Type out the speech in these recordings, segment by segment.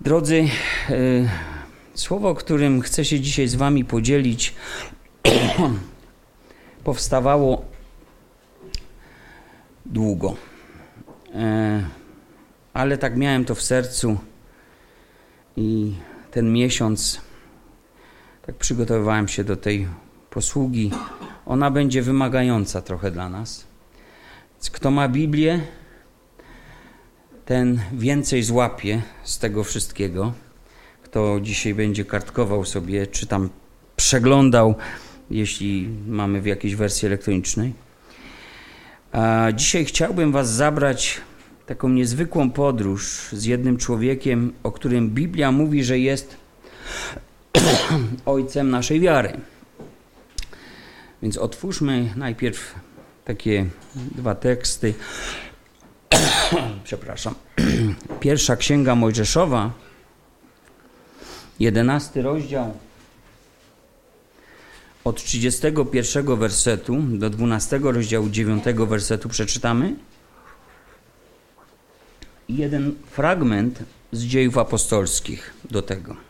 Drodzy, e, słowo, którym chcę się dzisiaj z Wami podzielić, powstawało długo. E, ale tak miałem to w sercu i ten miesiąc tak przygotowywałem się do tej posługi. Ona będzie wymagająca trochę dla nas. Kto ma Biblię, ten więcej złapie z tego wszystkiego. Kto dzisiaj będzie kartkował sobie, czy tam przeglądał, jeśli mamy w jakiejś wersji elektronicznej. A dzisiaj chciałbym Was zabrać taką niezwykłą podróż z jednym człowiekiem, o którym Biblia mówi, że jest ojcem naszej wiary. Więc otwórzmy najpierw takie dwa teksty. Przepraszam. Pierwsza księga Mojżeszowa, jedenasty rozdział, od 31 wersetu do 12 rozdziału 9 wersetu przeczytamy. Jeden fragment z dziejów apostolskich do tego.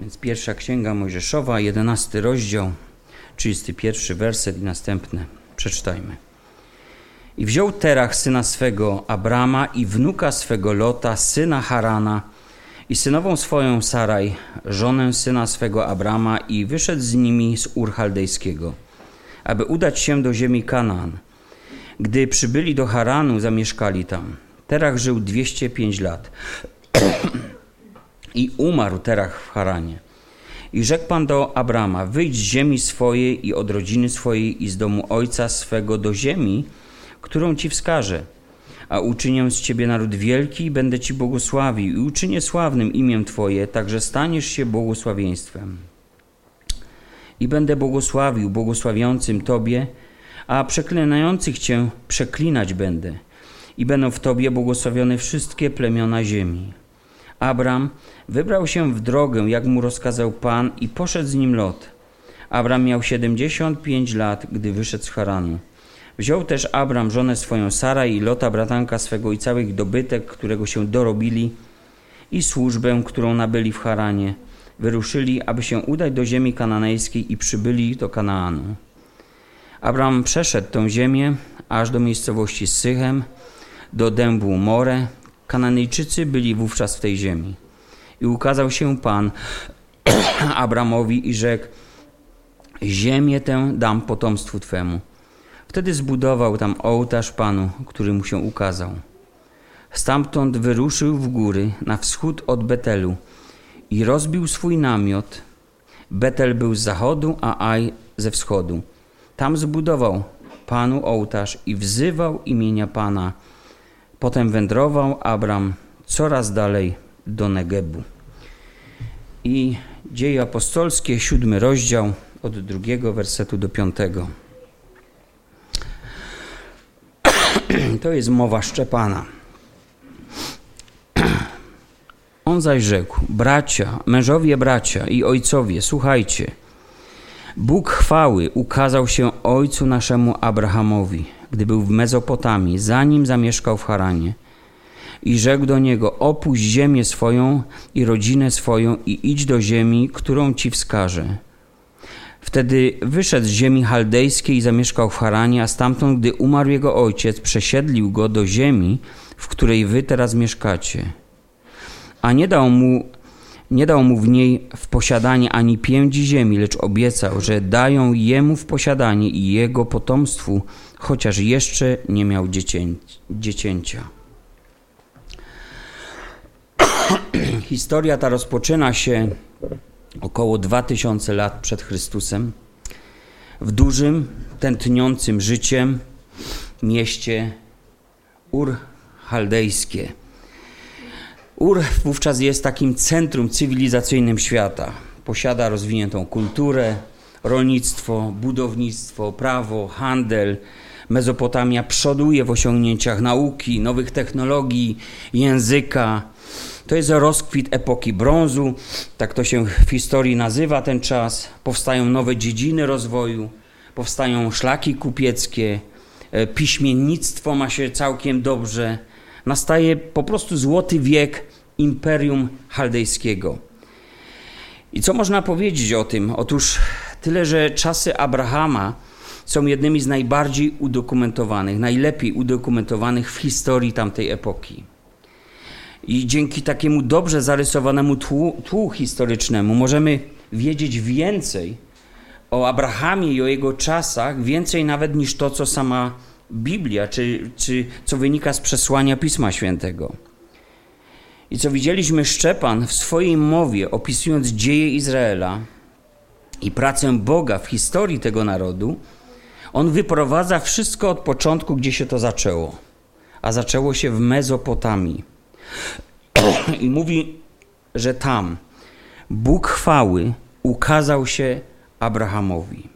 Więc pierwsza księga Mojżeszowa, jedenasty rozdział, 31 werset i następne. Przeczytajmy. I wziął Terach syna swego Abrama i wnuka swego Lota, syna Harana i synową swoją Saraj, żonę syna swego Abrama i wyszedł z nimi z Ur Chaldejskiego, aby udać się do ziemi Kanaan. Gdy przybyli do Haranu, zamieszkali tam. Terach żył 205 lat. I umarł Terach w Haranie. I rzekł Pan do Abrama: Wyjdź z ziemi swojej i od rodziny swojej i z domu ojca swego do ziemi, którą ci wskażę. A uczynię z ciebie naród wielki i będę ci błogosławił i uczynię sławnym imię Twoje, także staniesz się błogosławieństwem. I będę błogosławił błogosławiącym Tobie, a przeklinających Cię przeklinać będę. I będą w Tobie błogosławione wszystkie plemiona ziemi. Abram wybrał się w drogę, jak mu rozkazał Pan, i poszedł z nim Lot. Abram miał 75 lat, gdy wyszedł z Haranu. Wziął też Abram żonę swoją Sara i Lota bratanka swego i cały ich dobytek, którego się dorobili i służbę, którą nabyli w Haranie. Wyruszyli, aby się udać do ziemi kananejskiej i przybyli do Kanaanu. Abram przeszedł tę ziemię aż do miejscowości Sychem, do dębu More, Kananejczycy byli wówczas w tej ziemi. I ukazał się Pan Abramowi i rzekł: Ziemię tę dam potomstwu twemu. Wtedy zbudował tam ołtarz Panu, który mu się ukazał. Stamtąd wyruszył w góry na wschód od Betelu i rozbił swój namiot. Betel był z zachodu, a Aj ze wschodu. Tam zbudował Panu ołtarz i wzywał imienia Pana Potem wędrował Abram coraz dalej do Negebu. I dzieje apostolskie, siódmy rozdział, od drugiego wersetu do piątego. To jest mowa Szczepana. On zaś rzekł: Bracia, mężowie bracia i ojcowie, słuchajcie. Bóg chwały ukazał się ojcu naszemu Abrahamowi gdy był w Mezopotamii, zanim zamieszkał w Haranie. I rzekł do niego: Opuść ziemię swoją i rodzinę swoją i idź do ziemi, którą ci wskażę. Wtedy wyszedł z ziemi chaldejskiej i zamieszkał w Haranie, a stamtąd, gdy umarł jego ojciec, przesiedlił go do ziemi, w której wy teraz mieszkacie. A nie dał mu, nie dał mu w niej w posiadanie ani pięci ziemi, lecz obiecał, że dają jemu w posiadanie i jego potomstwu chociaż jeszcze nie miał dziecięcia. Historia ta rozpoczyna się około 2000 lat przed Chrystusem w dużym, tętniącym życiem mieście Ur Chaldejskie. Ur wówczas jest takim centrum cywilizacyjnym świata. Posiada rozwiniętą kulturę, rolnictwo, budownictwo, prawo, handel, Mezopotamia przoduje w osiągnięciach nauki, nowych technologii, języka To jest rozkwit epoki brązu, tak to się w historii nazywa ten czas. Powstają nowe dziedziny rozwoju, powstają szlaki kupieckie, e, piśmiennictwo ma się całkiem dobrze. Nastaje po prostu złoty wiek imperium chaldejskiego. I co można powiedzieć o tym? Otóż tyle, że czasy Abrahama są jednymi z najbardziej udokumentowanych, najlepiej udokumentowanych w historii tamtej epoki. I dzięki takiemu dobrze zarysowanemu tłu, tłu historycznemu możemy wiedzieć więcej o Abrahamie i o jego czasach, więcej nawet niż to, co sama Biblia, czy, czy co wynika z przesłania Pisma Świętego. I co widzieliśmy, Szczepan w swojej mowie, opisując dzieje Izraela i pracę Boga w historii tego narodu, on wyprowadza wszystko od początku, gdzie się to zaczęło. A zaczęło się w Mezopotamii. I mówi, że tam Bóg chwały ukazał się Abrahamowi.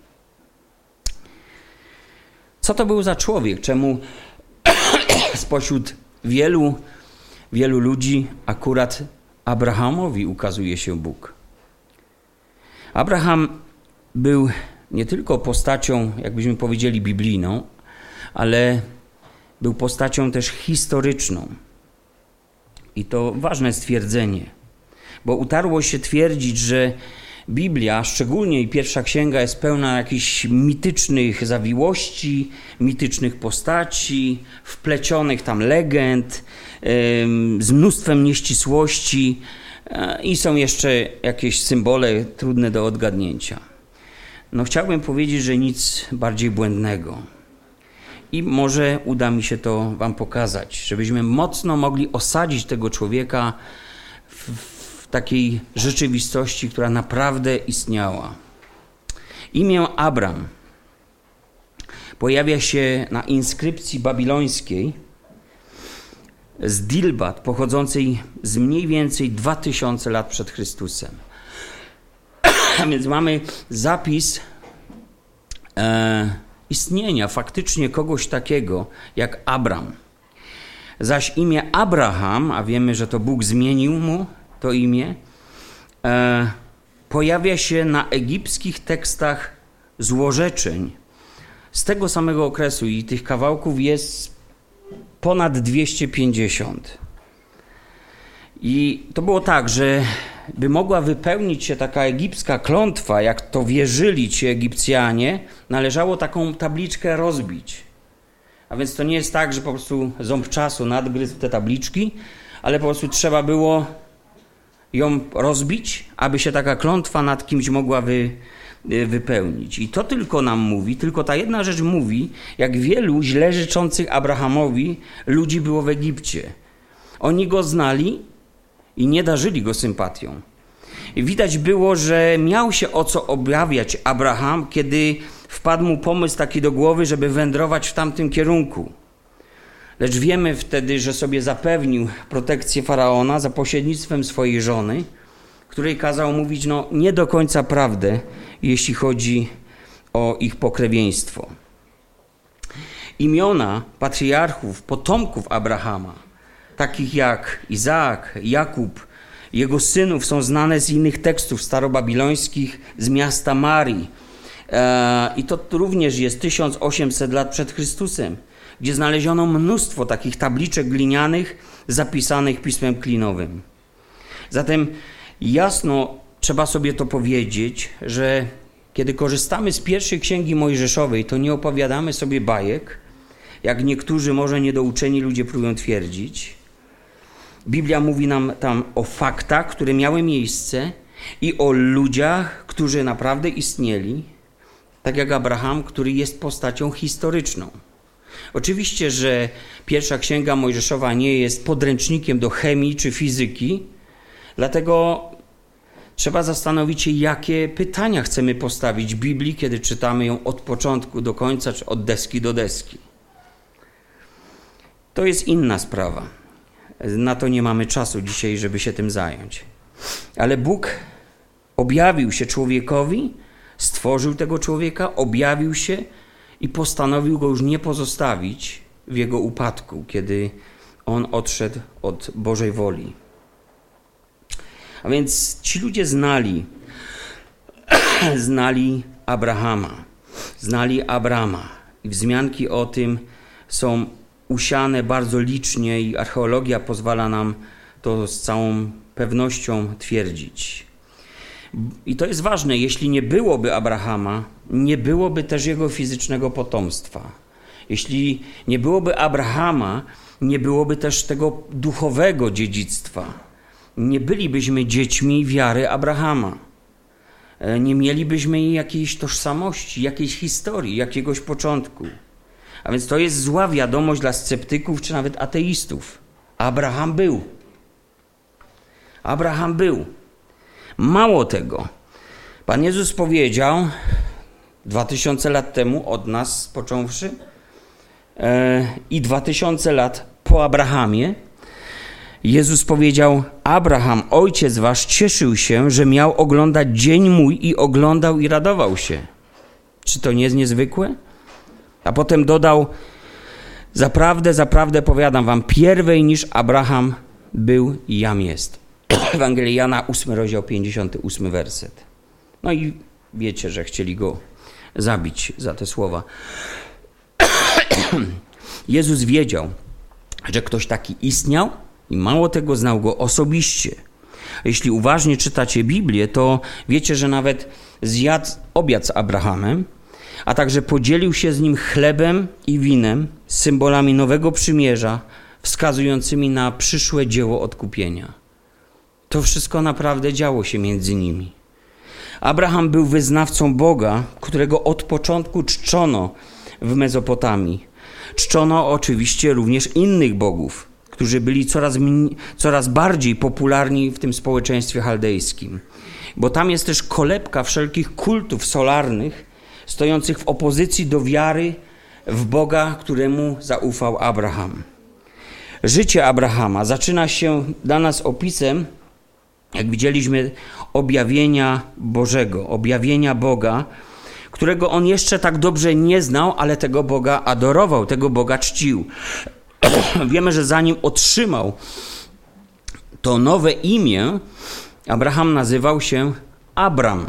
Co to był za człowiek? Czemu spośród wielu, wielu ludzi akurat Abrahamowi ukazuje się Bóg? Abraham był nie tylko postacią, jakbyśmy powiedzieli, biblijną, ale był postacią też historyczną. I to ważne stwierdzenie, bo utarło się twierdzić, że Biblia, szczególnie i pierwsza księga, jest pełna jakichś mitycznych zawiłości, mitycznych postaci, wplecionych tam legend, z mnóstwem nieścisłości e, i są jeszcze jakieś symbole trudne do odgadnięcia. No chciałbym powiedzieć, że nic bardziej błędnego. I może uda mi się to Wam pokazać, żebyśmy mocno mogli osadzić tego człowieka w, w takiej rzeczywistości, która naprawdę istniała. Imię Abram pojawia się na inskrypcji babilońskiej z Dilbat, pochodzącej z mniej więcej 2000 lat przed Chrystusem. Więc mamy zapis e, istnienia faktycznie kogoś takiego jak Abram. Zaś imię Abraham, a wiemy, że to Bóg zmienił mu to imię, e, pojawia się na egipskich tekstach złorzeczeń z tego samego okresu i tych kawałków jest ponad 250. I to było tak, że by mogła wypełnić się taka egipska klątwa, jak to wierzyli ci Egipcjanie, należało taką tabliczkę rozbić. A więc to nie jest tak, że po prostu ząb czasu nadgryzł te tabliczki, ale po prostu trzeba było ją rozbić, aby się taka klątwa nad kimś mogła wy, y, wypełnić. I to tylko nam mówi, tylko ta jedna rzecz mówi, jak wielu źle życzących Abrahamowi ludzi było w Egipcie. Oni go znali, i nie darzyli go sympatią. Widać było, że miał się o co objawiać Abraham, kiedy wpadł mu pomysł taki do głowy, żeby wędrować w tamtym kierunku. Lecz wiemy wtedy, że sobie zapewnił protekcję faraona za pośrednictwem swojej żony, której kazał mówić no, nie do końca prawdę, jeśli chodzi o ich pokrewieństwo. Imiona patriarchów, potomków Abrahama, takich jak Izaak, Jakub, jego synów są znane z innych tekstów starobabilońskich, z miasta Marii. E, I to również jest 1800 lat przed Chrystusem, gdzie znaleziono mnóstwo takich tabliczek glinianych zapisanych pismem klinowym. Zatem jasno trzeba sobie to powiedzieć, że kiedy korzystamy z pierwszej księgi mojżeszowej, to nie opowiadamy sobie bajek, jak niektórzy może niedouczeni ludzie próbują twierdzić, Biblia mówi nam tam o faktach, które miały miejsce i o ludziach, którzy naprawdę istnieli, tak jak Abraham, który jest postacią historyczną. Oczywiście, że pierwsza księga Mojżeszowa nie jest podręcznikiem do chemii czy fizyki, dlatego trzeba zastanowić się, jakie pytania chcemy postawić Biblii, kiedy czytamy ją od początku do końca, czy od deski do deski. To jest inna sprawa. Na to nie mamy czasu dzisiaj, żeby się tym zająć. Ale Bóg objawił się człowiekowi, stworzył tego człowieka, objawił się i postanowił go już nie pozostawić w jego upadku, kiedy on odszedł od Bożej woli. A więc ci ludzie znali, znali Abrahama, znali Abrama. I wzmianki o tym są usiane bardzo licznie i archeologia pozwala nam to z całą pewnością twierdzić. I to jest ważne, jeśli nie byłoby Abrahama, nie byłoby też jego fizycznego potomstwa. Jeśli nie byłoby Abrahama, nie byłoby też tego duchowego dziedzictwa. Nie bylibyśmy dziećmi wiary Abrahama. E, nie mielibyśmy jakiejś tożsamości, jakiejś historii, jakiegoś początku. A więc to jest zła wiadomość dla sceptyków czy nawet ateistów. Abraham był. Abraham był. Mało tego. Pan Jezus powiedział dwa tysiące lat temu, od nas począwszy, e, i dwa tysiące lat po Abrahamie, Jezus powiedział: Abraham, ojciec wasz, cieszył się, że miał oglądać dzień mój i oglądał i radował się. Czy to nie jest niezwykłe? A potem dodał: Zaprawdę, zaprawdę powiadam wam, pierwej niż Abraham był i jam jest. Ewangelii Jana, 8 rozdział, 58 werset. No i wiecie, że chcieli go zabić za te słowa. Jezus wiedział, że ktoś taki istniał i mało tego znał go osobiście. Jeśli uważnie czytacie Biblię, to wiecie, że nawet zjadł obiad z Abrahamem, a także podzielił się z nim chlebem i winem, symbolami nowego przymierza, wskazującymi na przyszłe dzieło odkupienia. To wszystko naprawdę działo się między nimi. Abraham był wyznawcą Boga, którego od początku czczono w Mezopotamii. Czczono oczywiście również innych bogów, którzy byli coraz, coraz bardziej popularni w tym społeczeństwie chaldejskim. Bo tam jest też kolebka wszelkich kultów solarnych, stojących w opozycji do wiary w Boga, któremu zaufał Abraham. Życie Abrahama zaczyna się dla nas opisem, jak widzieliśmy, objawienia Bożego, objawienia Boga, którego on jeszcze tak dobrze nie znał, ale tego Boga adorował, tego Boga czcił. Wiemy, że zanim otrzymał to nowe imię, Abraham nazywał się Abram.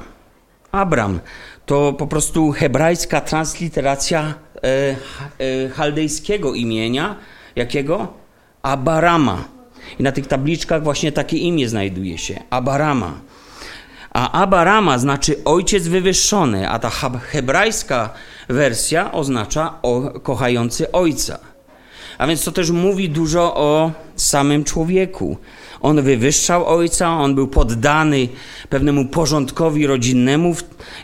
Abram to po prostu hebrajska transliteracja e, e, chaldejskiego imienia, jakiego? Abarama. I na tych tabliczkach właśnie takie imię znajduje się Abarama. A Abarama znaczy ojciec wywyższony, a ta hebrajska wersja oznacza o, kochający ojca. A więc to też mówi dużo o samym człowieku. On wywyższał ojca, on był poddany pewnemu porządkowi rodzinnemu,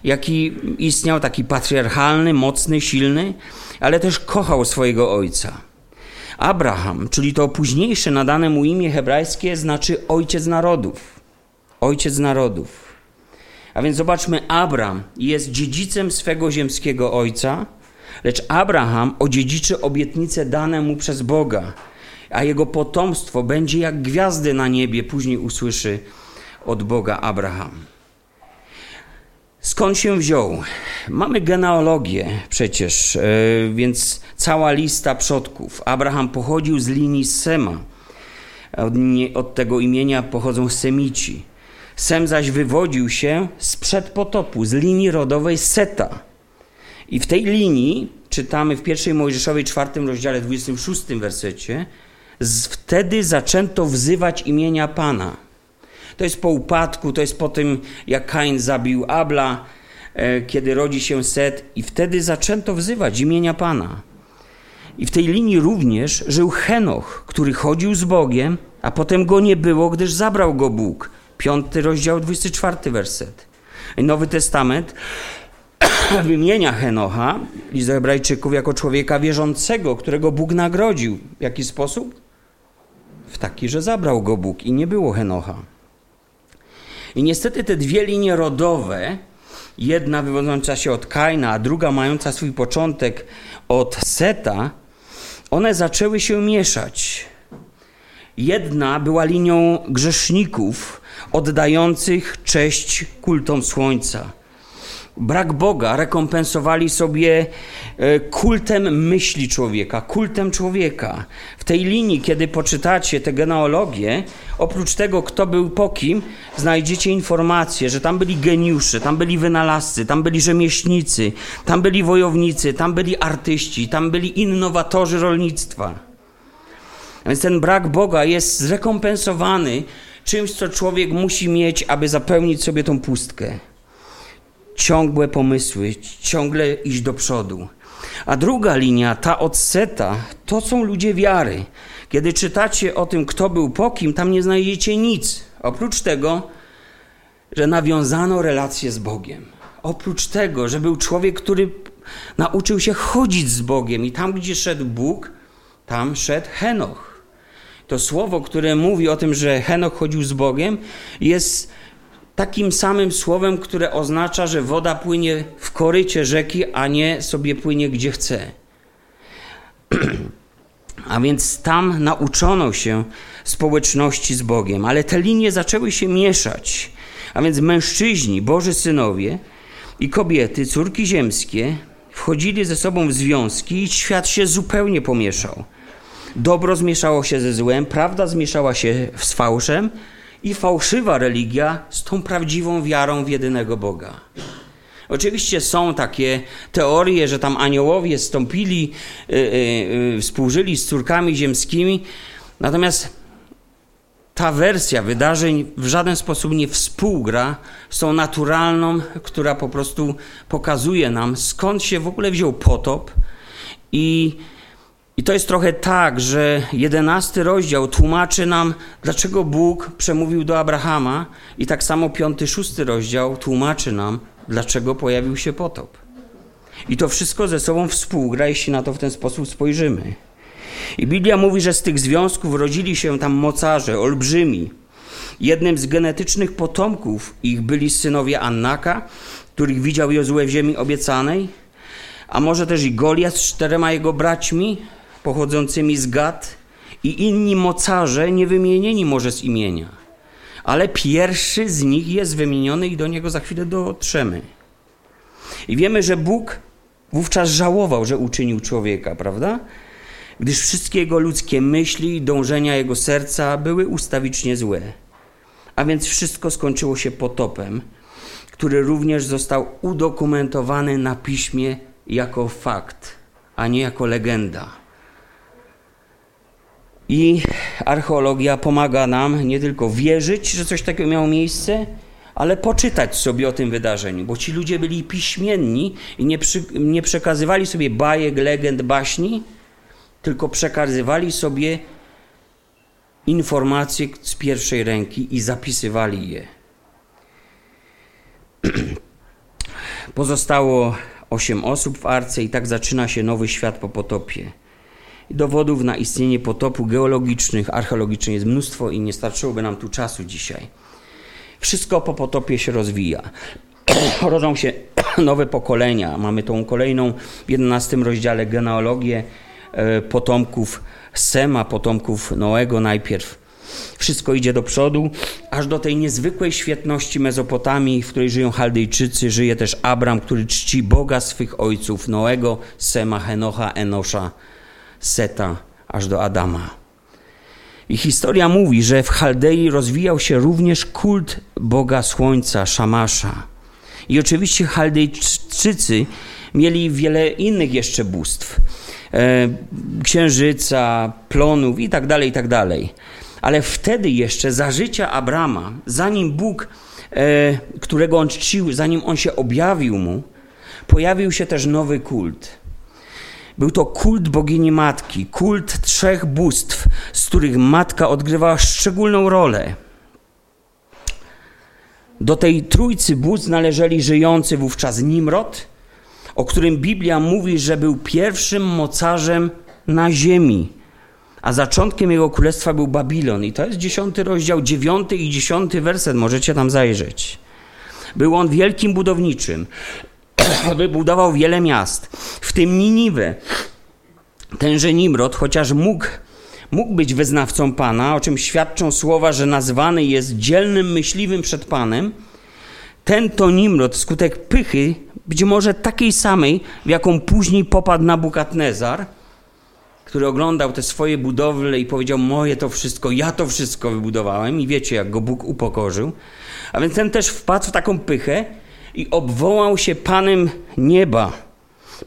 jaki istniał, taki patriarchalny, mocny, silny, ale też kochał swojego ojca. Abraham, czyli to późniejsze nadane mu imię hebrajskie, znaczy ojciec narodów. Ojciec narodów. A więc zobaczmy, Abram jest dziedzicem swego ziemskiego ojca, lecz Abraham odziedziczy obietnice dane mu przez Boga, a jego potomstwo będzie jak gwiazdy na niebie, później usłyszy od Boga Abraham. Skąd się wziął? Mamy genealogię przecież, e, więc cała lista przodków. Abraham pochodził z linii Sema. Od, od tego imienia pochodzą Semici. Sem zaś wywodził się sprzed potopu, z linii rodowej Seta. I w tej linii czytamy w pierwszej Mojżeszowej czwartym rozdziale 26 wersecie wtedy zaczęto wzywać imienia Pana. To jest po upadku, to jest po tym, jak Kain zabił Abla, e, kiedy rodzi się Set, i wtedy zaczęto wzywać imienia Pana. I w tej linii również żył Henoch, który chodził z Bogiem, a potem go nie było, gdyż zabrał go Bóg. Piąty rozdział, 24 werset. Nowy Testament wymienia Henocha, list do Hebrajczyków, jako człowieka wierzącego, którego Bóg nagrodził. W jaki sposób? W taki, że zabrał go Bóg i nie było Henocha. I niestety te dwie linie rodowe, jedna wywodząca się od Kaina, a druga mająca swój początek od Seta, one zaczęły się mieszać. Jedna była linią grzeszników oddających cześć kultom słońca. Brak Boga rekompensowali sobie e, kultem myśli człowieka, kultem człowieka. W tej linii, kiedy poczytacie tę genealogię, oprócz tego, kto był po kim, znajdziecie informację, że tam byli geniusze, tam byli wynalazcy, tam byli rzemieślnicy, tam byli wojownicy, tam byli artyści, tam byli innowatorzy rolnictwa. Więc ten brak Boga jest zrekompensowany czymś, co człowiek musi mieć, aby zapełnić sobie tą pustkę ciągłe pomysły, ciągle iść do przodu. A druga linia, ta odseta, to są ludzie wiary. Kiedy czytacie o tym, kto był po kim, tam nie znajdziecie nic. Oprócz tego, że nawiązano relację z Bogiem. Oprócz tego, że był człowiek, który nauczył się chodzić z Bogiem i tam, gdzie szedł Bóg, tam szedł Henoch. To słowo, które mówi o tym, że Henoch chodził z Bogiem, jest takim samym słowem, które oznacza, że woda płynie w korycie rzeki, a nie sobie płynie gdzie chce. A więc tam nauczono się społeczności z Bogiem, ale te linie zaczęły się mieszać. A więc mężczyźni, Boży synowie i kobiety, córki ziemskie, wchodzili ze sobą w związki i świat się zupełnie pomieszał. Dobro zmieszało się ze złem, prawda zmieszała się z fałszem, i fałszywa religia z tą prawdziwą wiarą w jedynego Boga. Oczywiście są takie teorie, że tam aniołowie stąpili, yy, yy, współżyli z córkami ziemskimi, natomiast ta wersja wydarzeń w żaden sposób nie współgra z tą naturalną, która po prostu pokazuje nam, skąd się w ogóle wziął potop i i to jest trochę tak, że jedenasty rozdział tłumaczy nam, dlaczego Bóg przemówił do Abrahama, i tak samo piąty, szósty rozdział tłumaczy nam, dlaczego pojawił się potop. I to wszystko ze sobą współgra, jeśli na to w ten sposób spojrzymy. I Biblia mówi, że z tych związków rodzili się tam mocarze, olbrzymi. Jednym z genetycznych potomków ich byli synowie Annaka, których widział Jozue w ziemi obiecanej, a może też i Goliat z czterema jego braćmi, pochodzącymi z Gad i inni mocarze niewymienieni może z imienia. Ale pierwszy z nich jest wymieniony i do niego za chwilę dotrzemy. I wiemy, że Bóg wówczas żałował, że uczynił człowieka, prawda? Gdyż wszystkie jego ludzkie myśli i dążenia jego serca były ustawicznie złe. A więc wszystko skończyło się potopem, który również został udokumentowany na piśmie jako fakt, a nie jako legenda. I archeologia pomaga nam nie tylko wierzyć, że coś takiego miało miejsce, ale poczytać sobie o tym wydarzeniu, bo ci ludzie byli piśmienni i nie, przy, nie przekazywali sobie bajek, legend, baśni, tylko przekazywali sobie informacje z pierwszej ręki i zapisywali je. Pozostało osiem osób w arce i tak zaczyna się nowy świat po potopie. Dowodów na istnienie potopu geologicznych, archeologicznych jest mnóstwo i nie starczyłoby nam tu czasu dzisiaj. Wszystko po potopie się rozwija. Rodzą się nowe pokolenia. Mamy tą kolejną w 11 rozdziale genealogię e, potomków Sema, potomków Noego najpierw. Wszystko idzie do przodu, aż do tej niezwykłej świetności Mezopotamii, w której żyją Chaldejczycy. Żyje też Abram, który czci Boga swych ojców, Noego, Sema, Henocha, Enosza, Seta aż do Adama. I historia mówi, że w Chaldei rozwijał się również kult Boga Słońca, Szamasza. I oczywiście Chaldejczycy mieli wiele innych jeszcze bóstw. E, księżyca, plonów i tak dalej, i tak dalej. Ale wtedy jeszcze, za życia Abrama, zanim Bóg, e, którego on czcił, zanim on się objawił mu, pojawił się też nowy kult. Był to kult bogini matki, kult trzech bóstw, z których matka odgrywała szczególną rolę. Do tej trójcy bóstw należeli żyjący wówczas Nimrod, o którym Biblia mówi, że był pierwszym mocarzem na ziemi, a zaczątkiem jego królestwa był Babilon. I to jest dziesiąty rozdział, dziewiąty i dziesiąty werset, możecie tam zajrzeć. Był on wielkim budowniczym, wybudował wiele miast, w tym Niniwę. Tenże Nimrod, chociaż mógł, mógł być wyznawcą Pana, o czym świadczą słowa, że nazwany jest dzielnym myśliwym przed Panem, ten to Nimrod wskutek pychy, być może takiej samej, w jaką później popadł Nabukadnezar, który oglądał te swoje budowle i powiedział: Moje to wszystko, ja to wszystko wybudowałem, i wiecie, jak go Bóg upokorzył. A więc ten też wpadł w taką pychę i obwołał się Panem nieba,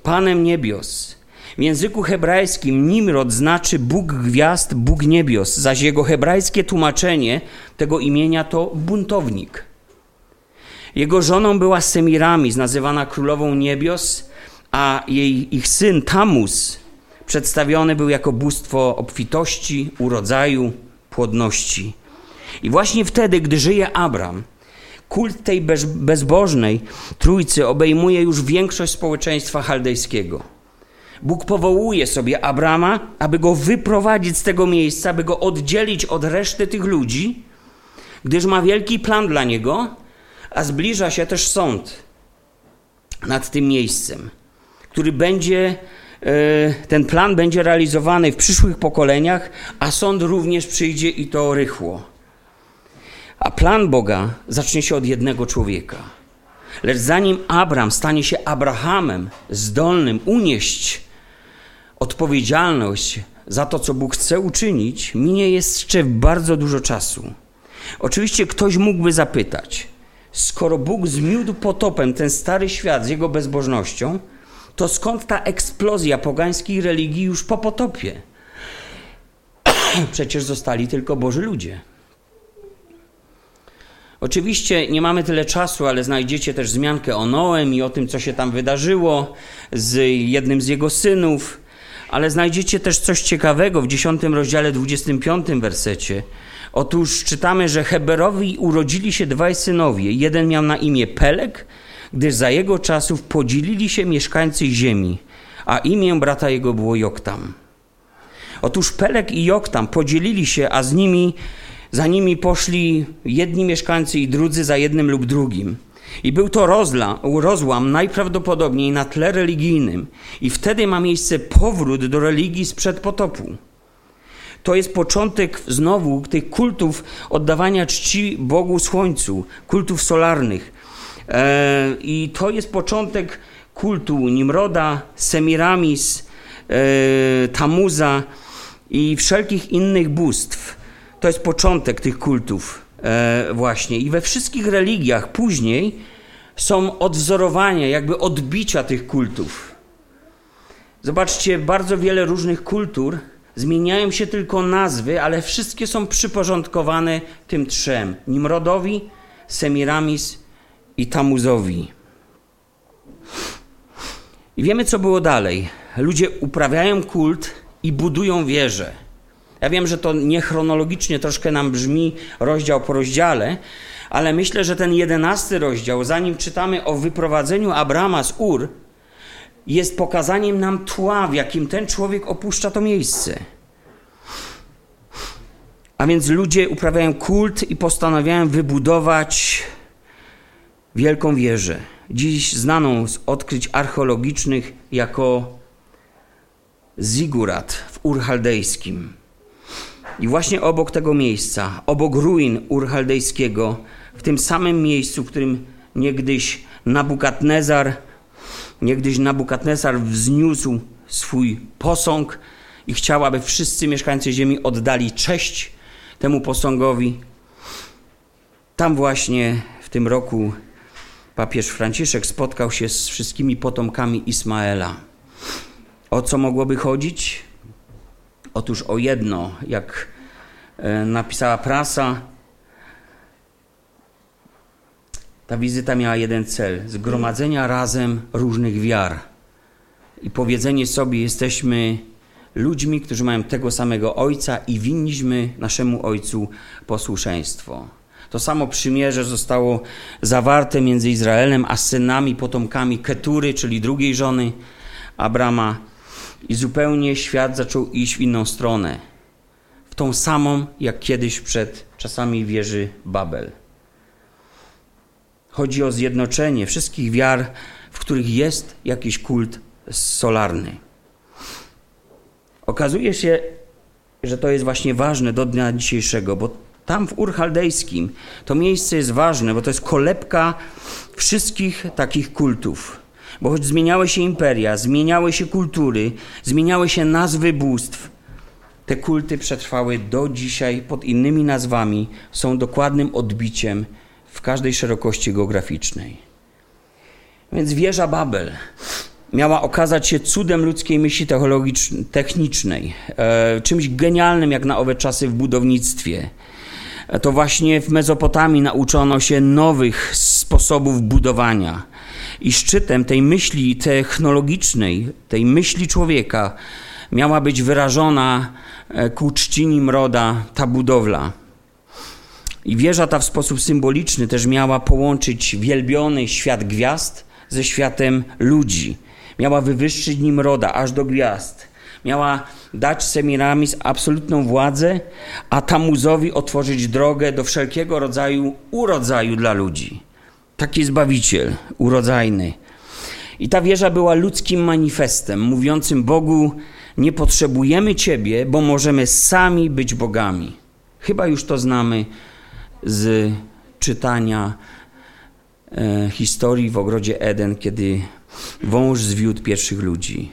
Panem niebios. W języku hebrajskim Nimrod znaczy Bóg gwiazd, Bóg niebios, zaś jego hebrajskie tłumaczenie tego imienia to buntownik. Jego żoną była Semiramis, nazywana królową niebios, a jej, ich syn Tamus przedstawiony był jako bóstwo obfitości, urodzaju, płodności. I właśnie wtedy, gdy żyje Abram, kult tej bezbożnej trójcy obejmuje już większość społeczeństwa chaldejskiego. Bóg powołuje sobie Abrama, aby go wyprowadzić z tego miejsca, aby go oddzielić od reszty tych ludzi, gdyż ma wielki plan dla niego, a zbliża się też sąd nad tym miejscem, który będzie, e, ten plan będzie realizowany w przyszłych pokoleniach, a sąd również przyjdzie i to rychło. Plan Boga zacznie się od jednego człowieka. Lecz zanim Abram stanie się Abrahamem, zdolnym unieść odpowiedzialność za to, co Bóg chce uczynić, minie jeszcze bardzo dużo czasu. Oczywiście ktoś mógłby zapytać, skoro Bóg zmiódł potopem ten stary świat z jego bezbożnością, to skąd ta eksplozja pogańskiej religii już po potopie? Przecież zostali tylko Boży ludzie. Oczywiście nie mamy tyle czasu, ale znajdziecie też wzmiankę o Noem i o tym, co się tam wydarzyło z jednym z jego synów. Ale znajdziecie też coś ciekawego w 10 rozdziale 25 wersecie. Otóż czytamy, że Heberowi urodzili się dwaj synowie. Jeden miał na imię Pelek, gdyż za jego czasów podzielili się mieszkańcy ziemi, a imię brata jego było Joktam. Otóż Pelek i Joktam podzielili się, a z nimi za nimi poszli jedni mieszkańcy i drudzy za jednym lub drugim. I był to rozla, rozłam najprawdopodobniej na tle religijnym. I wtedy ma miejsce powrót do religii sprzed potopu. To jest początek znowu tych kultów oddawania czci Bogu Słońcu, kultów solarnych. E, I to jest początek kultu Nimroda, Semiramis, e, Tamuza i wszelkich innych bóstw. To jest początek tych kultów e, właśnie. I we wszystkich religiach później są odwzorowania, jakby odbicia tych kultów. Zobaczcie, bardzo wiele różnych kultur zmieniają się tylko nazwy, ale wszystkie są przyporządkowane tym trzem: Nimrodowi, Semiramis i Tamuzowi. I wiemy, co było dalej. Ludzie uprawiają kult i budują wieże. Ja wiem, że to niechronologicznie troszkę nam brzmi rozdział po rozdziale, ale myślę, że ten jedenasty rozdział, zanim czytamy o wyprowadzeniu Abrama z Ur, jest pokazaniem nam tła, w jakim ten człowiek opuszcza to miejsce. A więc ludzie uprawiają kult i postanawiają wybudować wielką wieżę, dziś znaną z odkryć archeologicznych jako Zigurat w Urchaldejskim. I właśnie obok tego miejsca, obok ruin urchaldejskiego, w tym samym miejscu, w którym niegdyś Nabukadnezar, niegdyś Nabukadnezar wzniósł swój posąg i chciał, aby wszyscy mieszkańcy ziemi oddali cześć temu posągowi. Tam właśnie w tym roku papież Franciszek spotkał się z wszystkimi potomkami Ismaela. O co mogłoby chodzić? Otóż o jedno, jak e, napisała prasa, ta wizyta miała jeden cel: zgromadzenia razem różnych wiar i powiedzenie sobie, jesteśmy ludźmi, którzy mają tego samego Ojca i winniśmy naszemu Ojcu posłuszeństwo. To samo przymierze zostało zawarte między Izraelem a synami, potomkami Ketury, czyli drugiej żony Abrama i zupełnie świat zaczął iść w inną stronę. W tą samą, jak kiedyś przed czasami wieży Babel. Chodzi o zjednoczenie wszystkich wiar, w których jest jakiś kult solarny. Okazuje się, że to jest właśnie ważne do dnia dzisiejszego, bo Tam w Ur Chaldejskim to miejsce jest ważne, bo to jest kolebka wszystkich takich kultów. Bo choć zmieniały się imperia, zmieniały się kultury, zmieniały się nazwy bóstw, te kulty przetrwały do dzisiaj pod innymi nazwami, są dokładnym odbiciem w każdej szerokości geograficznej. Więc wieża Babel miała okazać się cudem ludzkiej myśli technicznej, e, czymś genialnym jak na owe czasy w budownictwie. E, to właśnie w Mezopotamii nauczono się nowych sposobów budowania. I szczytem tej myśli technologicznej, tej myśli człowieka, miała być wyrażona e, ku czci Nimroda ta budowla. I wieża ta w sposób symboliczny też miała połączyć wielbiony świat gwiazd ze światem ludzi. Miała wywyższyć Nimroda aż do gwiazd. Miała dać Semiramis absolutną władzę, a Tamuzowi otworzyć drogę do wszelkiego rodzaju urodzaju dla ludzi. Taki Zbawiciel, urodzajny. I ta wieża była ludzkim manifestem, mówiącym Bogu, nie potrzebujemy Ciebie, bo możemy sami być bogami. Chyba już to znamy z czytania e, historii w ogrodzie Eden, kiedy wąż zwiódł pierwszych ludzi.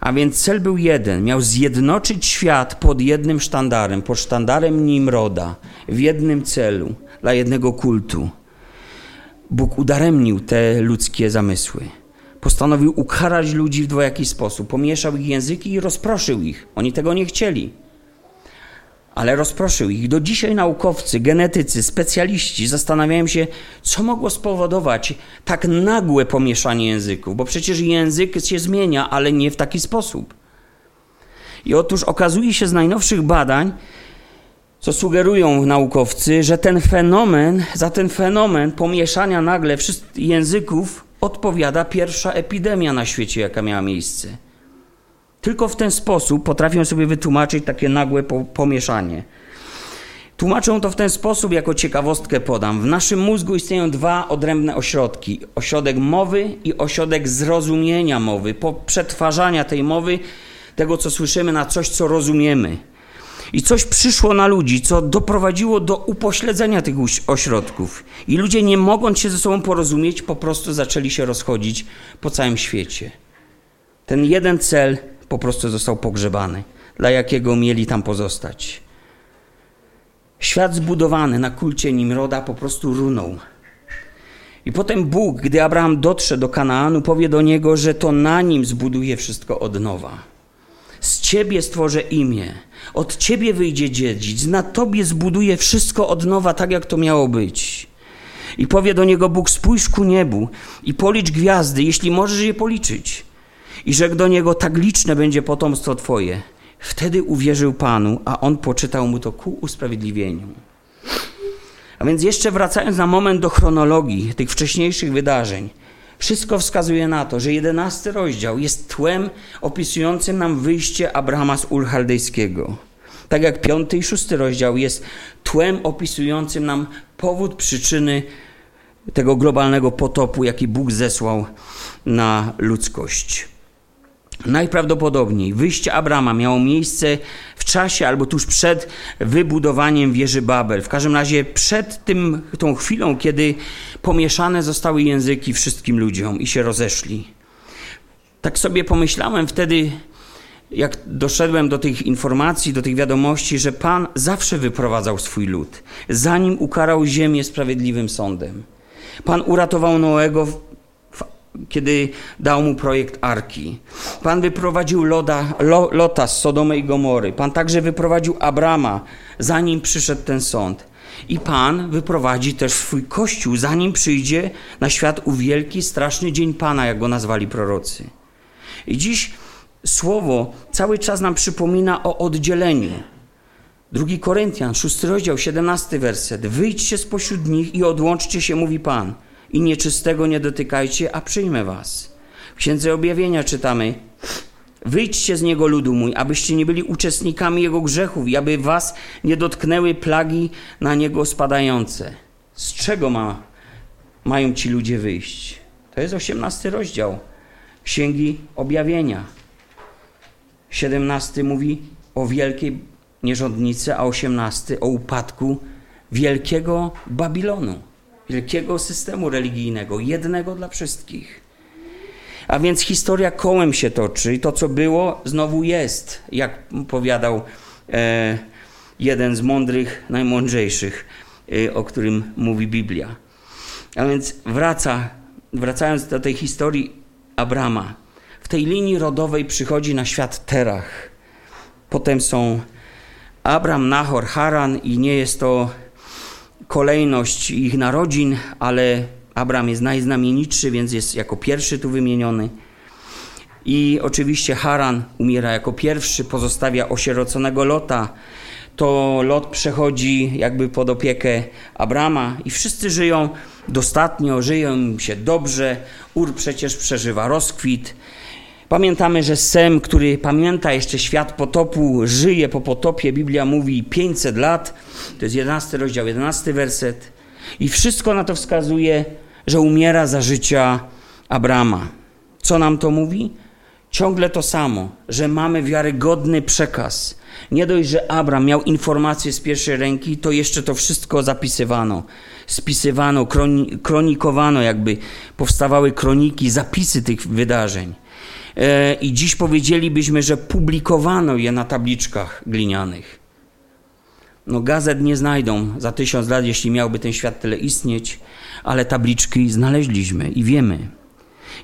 A więc cel był jeden: miał zjednoczyć świat pod jednym sztandarem, pod sztandarem Nimroda, w jednym celu, dla jednego kultu. Bóg udaremnił te ludzkie zamysły. Postanowił ukarać ludzi w dwojaki sposób. Pomieszał ich języki i rozproszył ich. Oni tego nie chcieli ale rozproszył ich. Do dzisiaj naukowcy, genetycy, specjaliści zastanawiają się, co mogło spowodować tak nagłe pomieszanie języków, bo przecież język się zmienia, ale nie w taki sposób. I otóż okazuje się z najnowszych badań, co sugerują naukowcy, że ten fenomen, za ten fenomen pomieszania nagle wszystkich języków odpowiada pierwsza epidemia na świecie, jaka miała miejsce. Tylko w ten sposób potrafią sobie wytłumaczyć takie nagłe pomieszanie. Tłumaczą to w ten sposób, jako ciekawostkę podam. W naszym mózgu istnieją dwa odrębne ośrodki: ośrodek mowy i ośrodek zrozumienia mowy, przetwarzania tej mowy, tego co słyszymy, na coś, co rozumiemy. I coś przyszło na ludzi, co doprowadziło do upośledzenia tych ośrodków. I ludzie, nie mogąc się ze sobą porozumieć, po prostu zaczęli się rozchodzić po całym świecie. Ten jeden cel po prostu został pogrzebany, dla jakiego mieli tam pozostać. Świat zbudowany na kulcie Nimroda po prostu runął. I potem Bóg, gdy Abraham dotrze do Kanaanu, powie do niego, że to na nim zbuduje wszystko od nowa. Z ciebie stworzę imię, od ciebie wyjdzie dziedzic, na tobie zbuduje wszystko od nowa, tak jak to miało być. I powie do niego Bóg: spójrz ku niebu i policz gwiazdy, jeśli możesz je policzyć i rzekł do niego, tak liczne będzie potomstwo Twoje. Wtedy uwierzył Panu, a on poczytał mu to ku usprawiedliwieniu. A więc jeszcze wracając na moment do chronologii tych wcześniejszych wydarzeń, wszystko wskazuje na to, że jedenasty rozdział jest tłem opisującym nam wyjście Abrahama z Chaldejskiego. Tak jak piąty i szósty rozdział jest tłem opisującym nam powód, przyczyny tego globalnego potopu, jaki Bóg zesłał na ludzkość. Najprawdopodobniej wyjście Abrama miało miejsce w czasie albo tuż przed wybudowaniem wieży Babel. W każdym razie przed tym, tą chwilą, kiedy pomieszane zostały języki wszystkim ludziom i się rozeszli. Tak sobie pomyślałem wtedy, jak doszedłem do tych informacji, do tych wiadomości, że Pan zawsze wyprowadzał swój lud, zanim ukarał ziemię sprawiedliwym sądem. Pan uratował Noego kiedy dał mu projekt Arki. Pan wyprowadził Loda, Lota z Sodomy i Gomory. Pan także wyprowadził Abrama, zanim przyszedł ten sąd. I Pan wyprowadzi też swój Kościół, zanim przyjdzie na świat u wielki, straszny dzień Pana, jak go nazwali prorocy. I dziś słowo cały czas nam przypomina o oddzieleniu. Drugi Koryntian, szósty rozdział, siedemnasty werset. Wyjdźcie spośród nich i odłączcie się, mówi Pan i nieczystego nie dotykajcie, a przyjmę was. W Księdze Objawienia czytamy, Wyjdźcie z niego, ludu mój, abyście nie byli uczestnikami jego grzechów i aby was nie dotknęły plagi na niego spadające. Z czego ma, mają ci ludzie wyjść? To jest osiemnasty rozdział Księgi Objawienia. Siedemnasty mówi o wielkiej nie rządnicy, a osiemnasty o upadku wielkiego Babilonu, wielkiego systemu religijnego, jednego dla wszystkich. A więc historia kołem się toczy i to, co było, znowu jest, jak powiadał e, jeden z mądrych, najmądrzejszych, e, o którym mówi Biblia. A więc wraca, wracając do tej historii Abrama, w tej linii rodowej przychodzi na świat Terach. Potem są Abram, Nahor, Haran i nie jest to kolejność ich narodzin, ale Abram jest najznamienitszy, więc jest jako pierwszy tu wymieniony. I oczywiście Haran umiera jako pierwszy, pozostawia osieroconego Lota. To Lot przechodzi jakby pod opiekę Abrama i wszyscy żyją dostatnio, żyją im się dobrze. Ur przecież przeżywa rozkwit. Pamiętamy, że Sem, który pamięta jeszcze świat potopu, żyje po potopie. Biblia mówi 500 lat. To jest 11 rozdział, 11 werset. I wszystko na to wskazuje, że umiera za życia Abrama. Co nam to mówi? Ciągle to samo, że mamy wiarygodny przekaz. Nie dość, że Abram miał informacje z pierwszej ręki, to jeszcze to wszystko zapisywano, spisywano, kronikowano, jakby powstawały kroniki, zapisy tych wydarzeń. E, I dziś powiedzielibyśmy, że publikowano je na tabliczkach glinianych. No, gazet nie znajdą za tysiąc lat, jeśli miałby ten świat tyle istnieć, ale tabliczki znaleźliśmy i wiemy.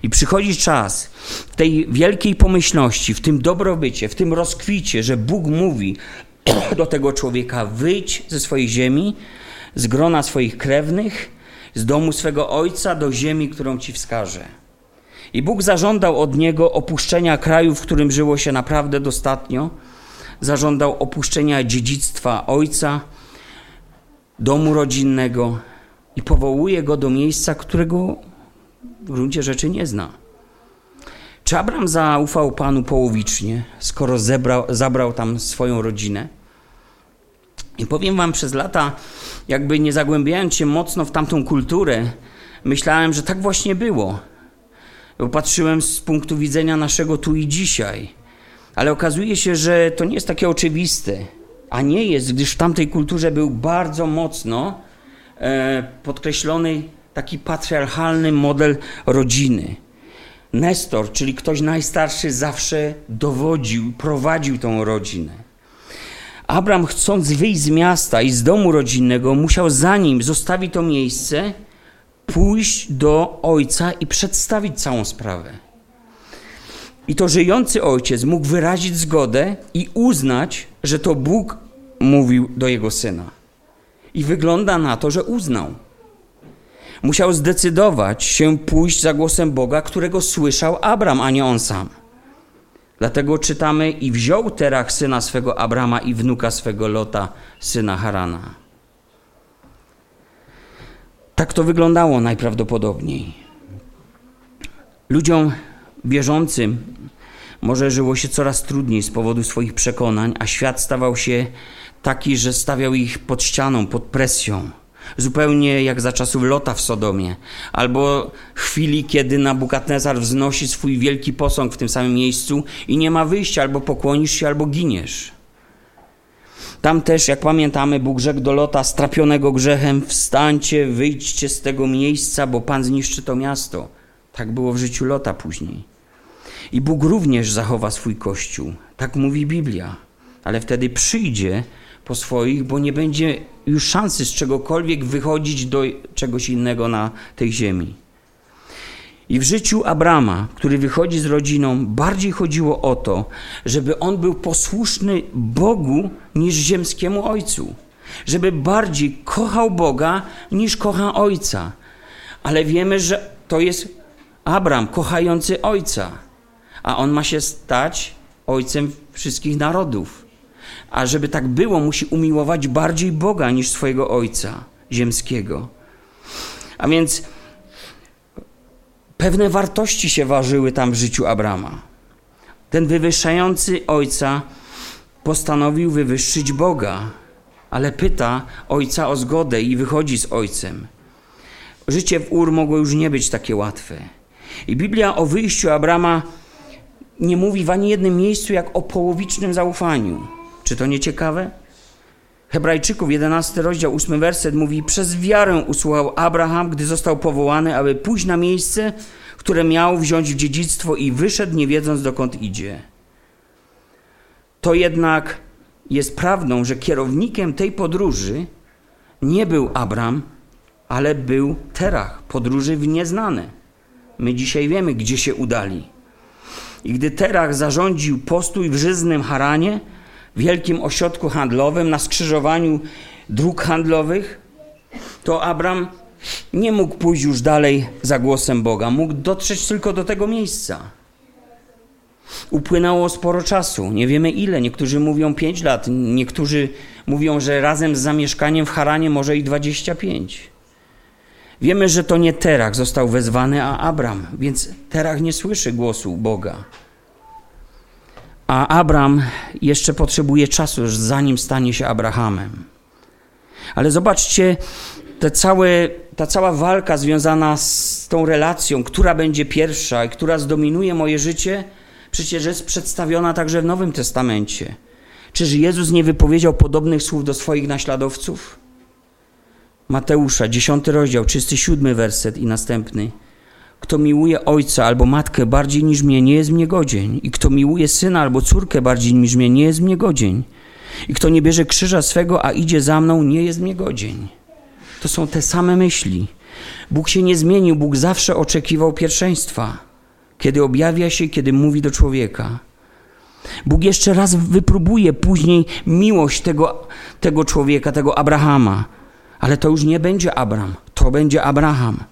I przychodzi czas w tej wielkiej pomyślności, w tym dobrobycie, w tym rozkwicie, że Bóg mówi do tego człowieka: wyjdź ze swojej ziemi, z grona swoich krewnych, z domu swego ojca do ziemi, którą ci wskaże. I Bóg zażądał od niego opuszczenia kraju, w którym żyło się naprawdę dostatnio, zażądał opuszczenia dziedzictwa ojca, domu rodzinnego i powołuje go do miejsca, którego w gruncie rzeczy nie zna. Czy Abram zaufał Panu połowicznie, skoro zebrał, zabrał tam swoją rodzinę? I powiem Wam, przez lata, jakby nie zagłębiając się mocno w tamtą kulturę, myślałem, że tak właśnie było. Patrzyłem z punktu widzenia naszego tu i dzisiaj. Ale okazuje się, że to nie jest takie oczywiste. A nie jest, gdyż w tamtej kulturze był bardzo mocno e, podkreślony taki patriarchalny model rodziny. Nestor, czyli ktoś najstarszy, zawsze dowodził, prowadził tą rodzinę. Abraham, chcąc wyjść z miasta i z domu rodzinnego, musiał zanim zostawi to miejsce, pójść do ojca i przedstawić całą sprawę. I to żyjący ojciec mógł wyrazić zgodę i uznać, że to Bóg mówił do jego syna. I wygląda na to, że uznał. Musiał zdecydować się pójść za głosem Boga, którego słyszał Abram, a nie on sam. Dlatego czytamy: I wziął Terach syna swego Abrama i wnuka swego Lota, syna Harana. Tak to wyglądało najprawdopodobniej. Ludziom wierzącym może żyło się coraz trudniej z powodu swoich przekonań, a świat stawał się taki, że stawiał ich pod ścianą, pod presją. Zupełnie jak za czasów Lota w Sodomie, albo chwili, kiedy Nabukadnezar wznosi swój wielki posąg w tym samym miejscu i nie ma wyjścia, albo pokłonisz się, albo giniesz. Tam też, jak pamiętamy, Bóg rzekł do Lota, strapionego grzechem, wstańcie, wyjdźcie z tego miejsca, bo Pan zniszczy to miasto. Tak było w życiu Lota później. I Bóg również zachowa swój Kościół. Tak mówi Biblia. Ale wtedy przyjdzie po swoich, bo nie będzie już szansy z czegokolwiek wychodzić do czegoś innego na tej ziemi. I w życiu Abrama, który wychodzi z rodziną, bardziej chodziło o to, żeby on był posłuszny Bogu niż ziemskiemu ojcu. Żeby bardziej kochał Boga niż kocha ojca. Ale wiemy, że to jest Abram, kochający ojca. A on ma się stać ojcem wszystkich narodów. A żeby tak było, musi umiłować bardziej Boga niż swojego ojca ziemskiego. A więc pewne wartości się ważyły tam w życiu Abrama. Ten wywyższający ojca postanowił wywyższyć Boga, ale pyta ojca o zgodę i wychodzi z ojcem. Życie w Ur mogło już nie być takie łatwe. I Biblia o wyjściu Abrama nie mówi w ani jednym miejscu jak o połowicznym zaufaniu. Czy to nie ciekawe? Hebrajczyków, 11 rozdział, 8 werset mówi: Przez wiarę usłuchał Abraham, gdy został powołany, aby pójść na miejsce, które miał wziąć w dziedzictwo i wyszedł, nie wiedząc dokąd idzie. To jednak jest prawdą, że kierownikiem tej podróży nie był Abram, ale był Terach, podróży w nieznane. My dzisiaj wiemy, gdzie się udali. I gdy Terach zarządził postój w żyznym Haranie, wielkim ośrodku handlowym, na skrzyżowaniu dróg handlowych, to Abram nie mógł pójść już dalej za głosem Boga, mógł dotrzeć tylko do tego miejsca. Upłynęło sporo czasu, nie wiemy ile. Niektórzy mówią 5 lat, niektórzy mówią, że razem z zamieszkaniem w Haranie może i 25. Wiemy, że to nie Terach został wezwany, a Abram, więc Terach nie słyszy głosu Boga. A Abram jeszcze potrzebuje czasu, zanim stanie się Abrahamem. Ale zobaczcie, te całe, ta cała walka związana z tą relacją, która będzie pierwsza i która zdominuje moje życie, przecież jest przedstawiona także w Nowym Testamencie. Czyż Jezus nie wypowiedział podobnych słów do swoich naśladowców? Mateusza, 10 rozdział, 37 werset i następny. Kto miłuje ojca albo matkę bardziej niż mnie, nie jest mnie godzień. I kto miłuje syna albo córkę bardziej niż mnie, nie jest mnie godzień. I kto nie bierze krzyża swego, a idzie za mną, nie jest mnie godzień. To są te same myśli. Bóg się nie zmienił, Bóg zawsze oczekiwał pierwszeństwa, kiedy objawia się, kiedy mówi do człowieka. Bóg jeszcze raz wypróbuje później miłość tego, tego człowieka, tego Abrahama. Ale to już nie będzie Abram, to będzie Abraham,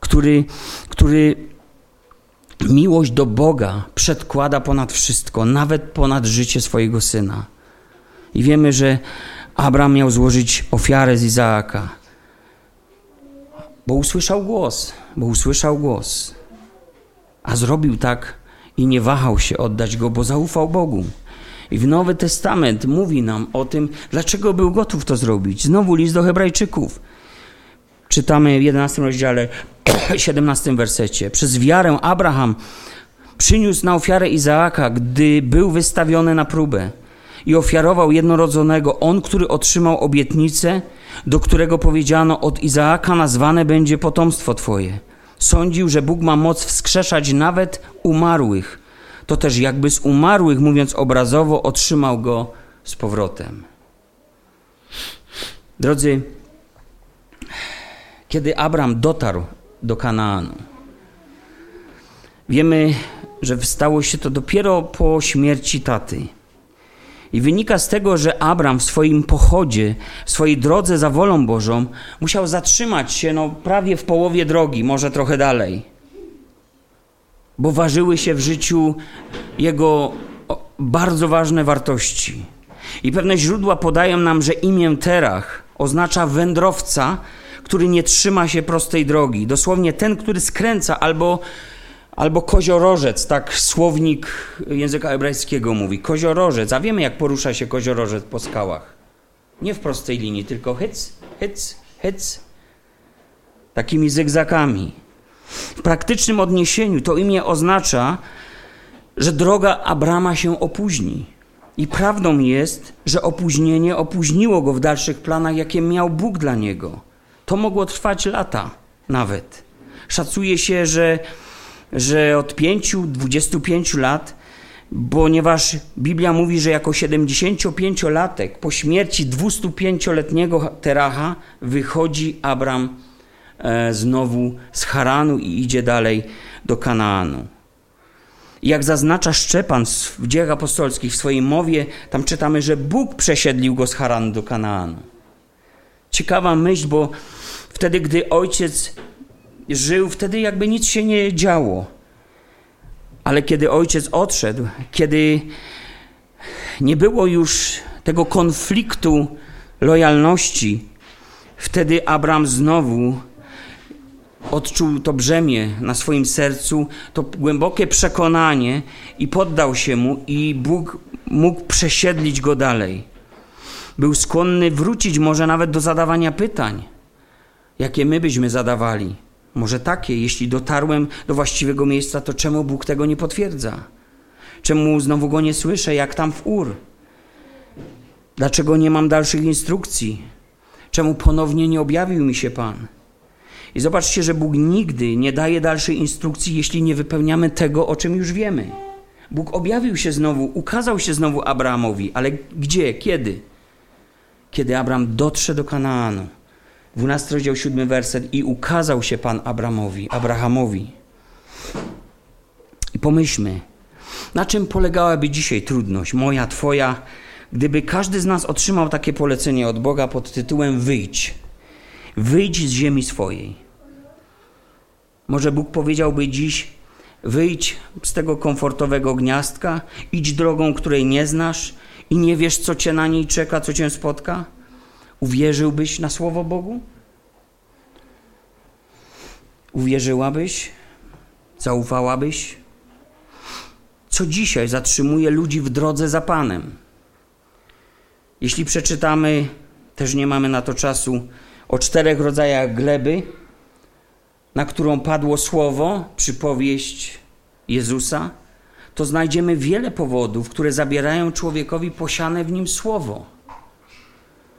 który, który miłość do Boga przedkłada ponad wszystko, nawet ponad życie swojego syna. I wiemy, że Abram miał złożyć ofiarę z Izaaka, bo usłyszał głos, bo usłyszał głos, a zrobił tak i nie wahał się oddać go, bo zaufał Bogu. I w Nowy Testament mówi nam o tym, dlaczego był gotów to zrobić. Znowu list do Hebrajczyków. Czytamy w 11 rozdziale, 17 wersecie. Przez wiarę Abraham przyniósł na ofiarę Izaaka, gdy był wystawiony na próbę i ofiarował jednorodzonego, on, który otrzymał obietnicę, do którego powiedziano: Od Izaaka nazwane będzie potomstwo Twoje. Sądził, że Bóg ma moc wskrzeszać nawet umarłych to też jakby z umarłych, mówiąc obrazowo, otrzymał go z powrotem. Drodzy, kiedy Abram dotarł do Kanaanu, wiemy, że stało się to dopiero po śmierci taty. I wynika z tego, że Abram w swoim pochodzie, w swojej drodze za wolą Bożą, musiał zatrzymać się no, prawie w połowie drogi, może trochę dalej bo ważyły się w życiu jego bardzo ważne wartości. I pewne źródła podają nam, że imię Terach oznacza wędrowca, który nie trzyma się prostej drogi. Dosłownie ten, który skręca albo, albo koziorożec, tak słownik języka hebrajskiego mówi. Koziorożec, a wiemy jak porusza się koziorożec po skałach. Nie w prostej linii, tylko hyc, hyc, hyc. Takimi zygzakami. W praktycznym odniesieniu to imię oznacza, że droga Abrama się opóźni. I prawdą jest, że opóźnienie opóźniło go w dalszych planach, jakie miał Bóg dla niego. To mogło trwać lata nawet. Szacuje się, że, że od 5-25 lat, ponieważ Biblia mówi, że jako 75-latek po śmierci 205-letniego Teracha wychodzi Abram E, znowu z Haranu i idzie dalej do Kanaanu. Jak zaznacza Szczepan w dziejach apostolskich, w swojej mowie, tam czytamy, że Bóg przesiedlił go z Haranu do Kanaanu. Ciekawa myśl, bo wtedy, gdy ojciec żył, wtedy jakby nic się nie działo. Ale kiedy ojciec odszedł, kiedy nie było już tego konfliktu lojalności, wtedy Abraham znowu odczuł to brzemię na swoim sercu, to głębokie przekonanie i poddał się mu, i Bóg mógł przesiedlić go dalej. Był skłonny wrócić może nawet do zadawania pytań, jakie my byśmy zadawali. Może takie, jeśli dotarłem do właściwego miejsca, to czemu Bóg tego nie potwierdza? Czemu znowu go nie słyszę, jak tam w Ur? Dlaczego nie mam dalszych instrukcji? Czemu ponownie nie objawił mi się Pan? I zobaczcie, że Bóg nigdy nie daje dalszej instrukcji, jeśli nie wypełniamy tego, o czym już wiemy. Bóg objawił się znowu, ukazał się znowu Abrahamowi, ale gdzie, kiedy? Kiedy Abraham dotrze do Kanaanu. 12 rozdział 7 werset i ukazał się Pan Abrahamowi, Abrahamowi. I pomyślmy, na czym polegałaby dzisiaj trudność, moja, twoja, gdyby każdy z nas otrzymał takie polecenie od Boga pod tytułem wyjdź. Wyjdź z ziemi swojej. Może Bóg powiedziałby dziś, wyjdź z tego komfortowego gniazdka, idź drogą, której nie znasz i nie wiesz, co cię na niej czeka, co cię spotka? Uwierzyłbyś na słowo Bogu? Uwierzyłabyś? Zaufałabyś? Co dzisiaj zatrzymuje ludzi w drodze za Panem? Jeśli przeczytamy, też nie mamy na to czasu, o czterech rodzajach gleby, na którą padło słowo, przypowieść Jezusa, to znajdziemy wiele powodów, które zabierają człowiekowi posiane w nim słowo.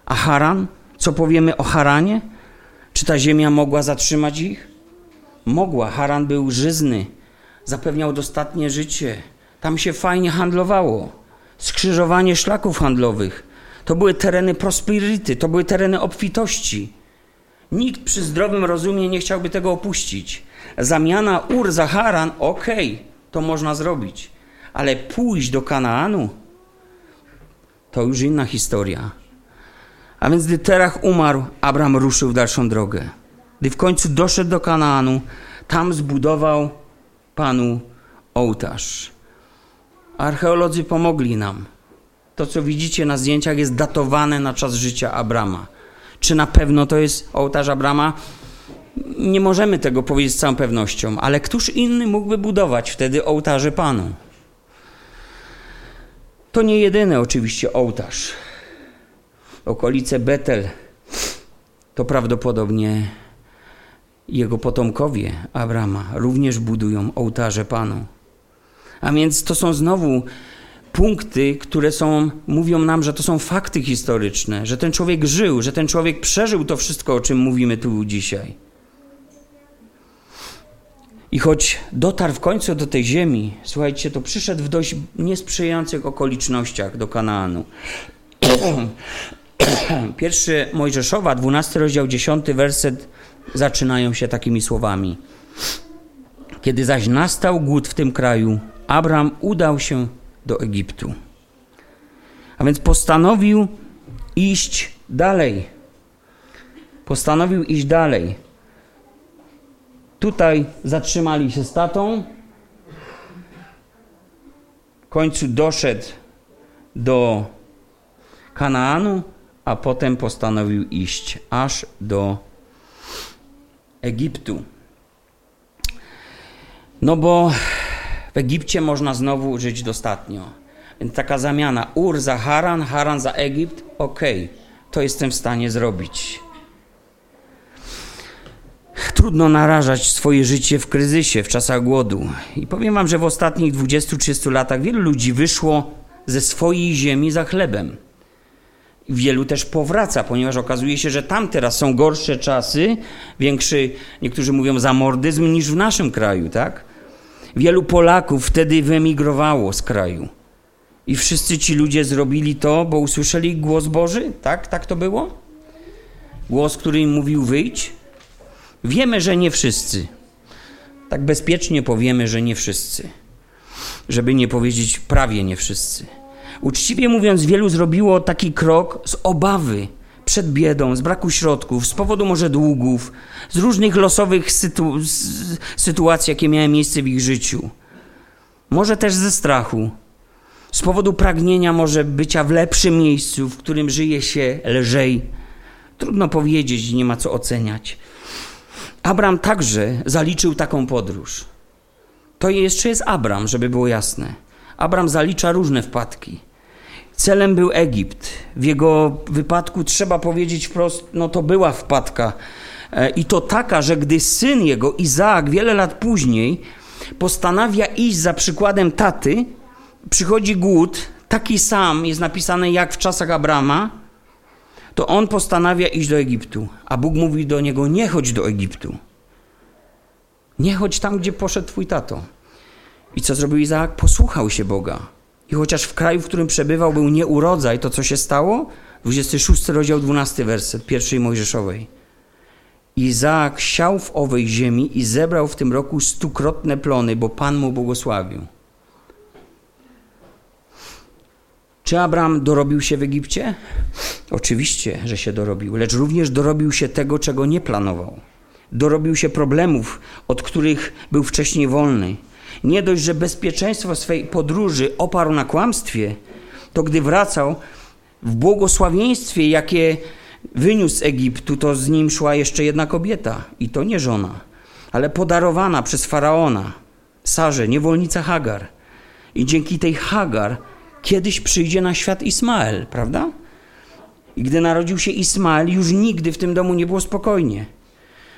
A Haran? Co powiemy o Haranie? Czy ta ziemia mogła zatrzymać ich? Mogła. Haran był żyzny, zapewniał dostatnie życie. Tam się fajnie handlowało. Skrzyżowanie szlaków handlowych. To były tereny prosperity, to były tereny obfitości. Nikt przy zdrowym rozumie nie chciałby tego opuścić. Zamiana Ur za Haran, okej, okay, to można zrobić. Ale pójść do Kanaanu, to już inna historia. A więc gdy Terach umarł, Abraham ruszył w dalszą drogę. Gdy w końcu doszedł do Kanaanu, tam zbudował Panu ołtarz. Archeolodzy pomogli nam. To, co widzicie na zdjęciach, jest datowane na czas życia Abrama. Czy na pewno to jest ołtarz Abrama? Nie możemy tego powiedzieć z całą pewnością, ale któż inny mógłby budować wtedy ołtarze Panu? To nie jedyny oczywiście ołtarz. Okolice Betel to prawdopodobnie jego potomkowie Abrama również budują ołtarze Panu. A więc to są znowu punkty, które są, mówią nam, że to są fakty historyczne, że ten człowiek żył, że ten człowiek przeżył to wszystko, o czym mówimy tu dzisiaj. I choć dotarł w końcu do tej ziemi, słuchajcie, to przyszedł w dość niesprzyjających okolicznościach do Kanaanu. Pierwszy Mojżeszowa, 12 rozdział, 10 werset zaczynają się takimi słowami. Kiedy zaś nastał głód w tym kraju, Abraham udał się do Egiptu. A więc postanowił iść dalej. Postanowił iść dalej. Tutaj zatrzymali się z tatą. W końcu doszedł do Kanaanu, a potem postanowił iść aż do Egiptu. No bo w Egipcie można znowu żyć dostatnio. Więc taka zamiana Ur za Haran, Haran za Egipt, okej, okay, to jestem w stanie zrobić. Trudno narażać swoje życie w kryzysie, w czasach głodu. I powiem wam, że w ostatnich 20-30 latach wielu ludzi wyszło ze swojej ziemi za chlebem. Wielu też powraca, ponieważ okazuje się, że tam teraz są gorsze czasy, większy, niektórzy mówią, zamordyzm niż w naszym kraju, tak? Wielu Polaków wtedy wyemigrowało z kraju. I wszyscy ci ludzie zrobili to, bo usłyszeli głos Boży? Tak? Tak to było? Głos, który im mówił wyjdź? Wiemy, że nie wszyscy. Tak bezpiecznie powiemy, że nie wszyscy. Żeby nie powiedzieć prawie nie wszyscy. Uczciwie mówiąc, wielu zrobiło taki krok z obawy przed biedą, z braku środków, z powodu może długów, z różnych losowych sytu sytuacji, jakie miały miejsce w ich życiu. Może też ze strachu, z powodu pragnienia może bycia w lepszym miejscu, w którym żyje się lżej. Trudno powiedzieć, nie ma co oceniać. Abram także zaliczył taką podróż. To jeszcze jest Abram, żeby było jasne. Abram zalicza różne wpadki. Celem był Egipt. W jego wypadku trzeba powiedzieć wprost, no to była wpadka. E, I to taka, że gdy syn jego, Izaak, wiele lat później postanawia iść za przykładem taty, przychodzi głód, taki sam jest napisany jak w czasach Abrama, to on postanawia iść do Egiptu, a Bóg mówi do niego: Nie chodź do Egiptu. Nie chodź tam, gdzie poszedł twój tato. I co zrobił Izaak? Posłuchał się Boga. I chociaż w kraju, w którym przebywał, był nieurodzaj, to co się stało? 26 rozdział, 12 werset pierwszej Mojżeszowej. Izaak siał w owej ziemi i zebrał w tym roku stukrotne plony, bo Pan mu błogosławił. Czy Abraham dorobił się w Egipcie? Oczywiście, że się dorobił, lecz również dorobił się tego, czego nie planował. Dorobił się problemów, od których był wcześniej wolny. Nie dość, że bezpieczeństwo swej podróży oparł na kłamstwie, to gdy wracał w błogosławieństwie, jakie wyniósł z Egiptu, to z nim szła jeszcze jedna kobieta, i to nie żona, ale podarowana przez faraona, Sarze, niewolnica Hagar. I dzięki tej Hagar kiedyś przyjdzie na świat Ismael, prawda? I gdy narodził się Ismael, już nigdy w tym domu nie było spokojnie.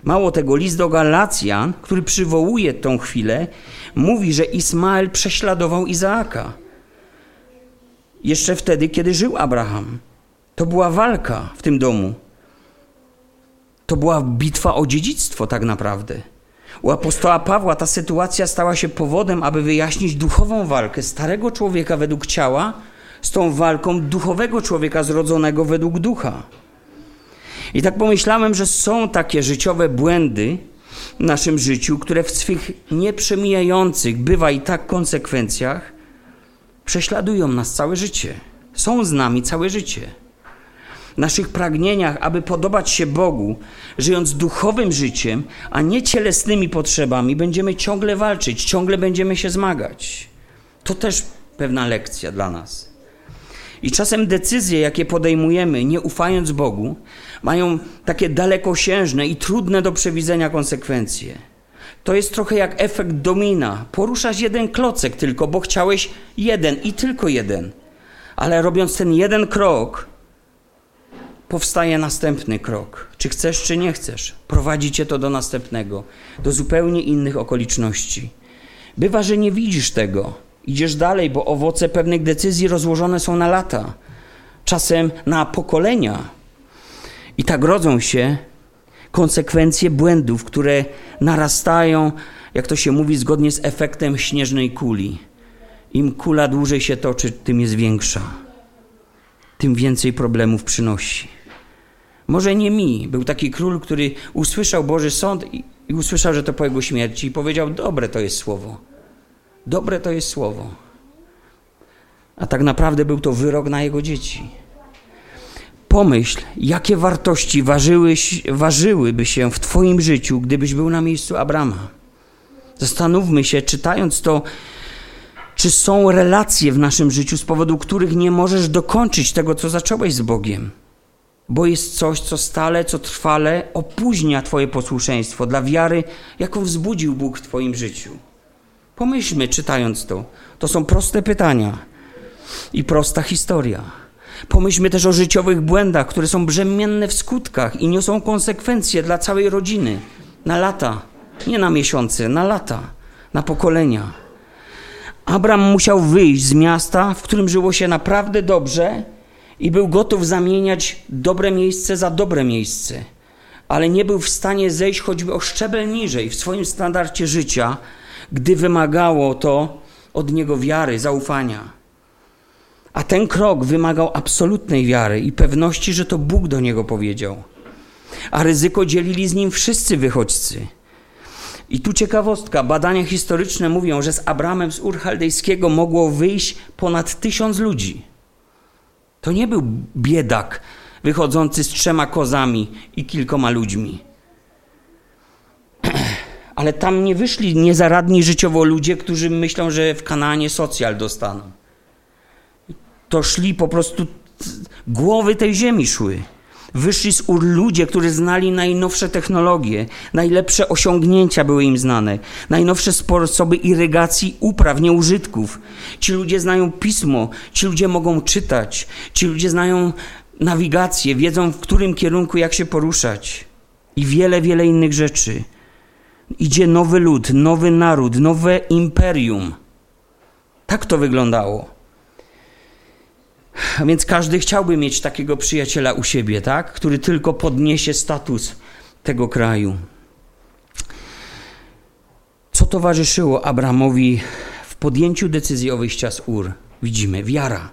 Mało tego, list do Galacjan, który przywołuje tą chwilę, mówi, że Ismael prześladował Izaaka. Jeszcze wtedy, kiedy żył Abraham. To była walka w tym domu. To była bitwa o dziedzictwo, tak naprawdę. U apostoła Pawła ta sytuacja stała się powodem, aby wyjaśnić duchową walkę starego człowieka według ciała z tą walką duchowego człowieka zrodzonego według ducha. I tak pomyślałem, że są takie życiowe błędy w naszym życiu, które w swych nieprzemijających, bywa i tak konsekwencjach, prześladują nas całe życie. Są z nami całe życie. W naszych pragnieniach, aby podobać się Bogu, żyjąc duchowym życiem, a nie cielesnymi potrzebami, będziemy ciągle walczyć, ciągle będziemy się zmagać. To też pewna lekcja dla nas. I czasem decyzje, jakie podejmujemy, nie ufając Bogu, mają takie dalekosiężne i trudne do przewidzenia konsekwencje. To jest trochę jak efekt domina. Poruszasz jeden klocek tylko, bo chciałeś jeden i tylko jeden. Ale robiąc ten jeden krok, powstaje następny krok. Czy chcesz, czy nie chcesz. Prowadzi cię to do następnego, do zupełnie innych okoliczności. Bywa, że nie widzisz tego. Idziesz dalej, bo owoce pewnych decyzji rozłożone są na lata, czasem na pokolenia. I tak rodzą się konsekwencje błędów, które narastają, jak to się mówi, zgodnie z efektem śnieżnej kuli. Im kula dłużej się toczy, tym jest większa, tym więcej problemów przynosi. Może nie mi. Był taki król, który usłyszał Boży sąd i, i usłyszał, że to po jego śmierci i powiedział: Dobre to jest słowo. Dobre to jest słowo. A tak naprawdę był to wyrok na jego dzieci. Pomyśl, jakie wartości ważyły, ważyłyby się w Twoim życiu, gdybyś był na miejscu Abrama. Zastanówmy się, czytając to, czy są relacje w naszym życiu, z powodu których nie możesz dokończyć tego, co zacząłeś z Bogiem. Bo jest coś, co stale, co trwale opóźnia Twoje posłuszeństwo dla wiary, jaką wzbudził Bóg w Twoim życiu. Pomyślmy, czytając to. To są proste pytania i prosta historia. Pomyślmy też o życiowych błędach, które są brzemienne w skutkach i niosą konsekwencje dla całej rodziny na lata, nie na miesiące, na lata, na pokolenia. Abram musiał wyjść z miasta, w którym żyło się naprawdę dobrze i był gotów zamieniać dobre miejsce za dobre miejsce, ale nie był w stanie zejść choćby o szczebel niżej w swoim standardzie życia, gdy wymagało to od niego wiary, zaufania. A ten krok wymagał absolutnej wiary i pewności, że to Bóg do niego powiedział. A ryzyko dzielili z nim wszyscy wychodźcy. I tu ciekawostka. Badania historyczne mówią, że z Abramem z Ur Chaldejskiego mogło wyjść ponad tysiąc ludzi. To nie był biedak wychodzący z trzema kozami i kilkoma ludźmi. Ale tam nie wyszli niezaradni życiowo ludzie, którzy myślą, że w Kanaanie socjal dostaną to szli po prostu, głowy tej ziemi szły. Wyszli z ur ludzie, którzy znali najnowsze technologie, najlepsze osiągnięcia były im znane, najnowsze sposoby irygacji upraw, nieużytków. Ci ludzie znają pismo, ci ludzie mogą czytać, ci ludzie znają nawigację, wiedzą w którym kierunku jak się poruszać i wiele, wiele innych rzeczy. Idzie nowy lud, nowy naród, nowe imperium. Tak to wyglądało. Więc każdy chciałby mieć takiego przyjaciela u siebie, tak? Który tylko podniesie status tego kraju. Co towarzyszyło Abramowi w podjęciu decyzji o wyjściu z Ur? Widzimy wiara.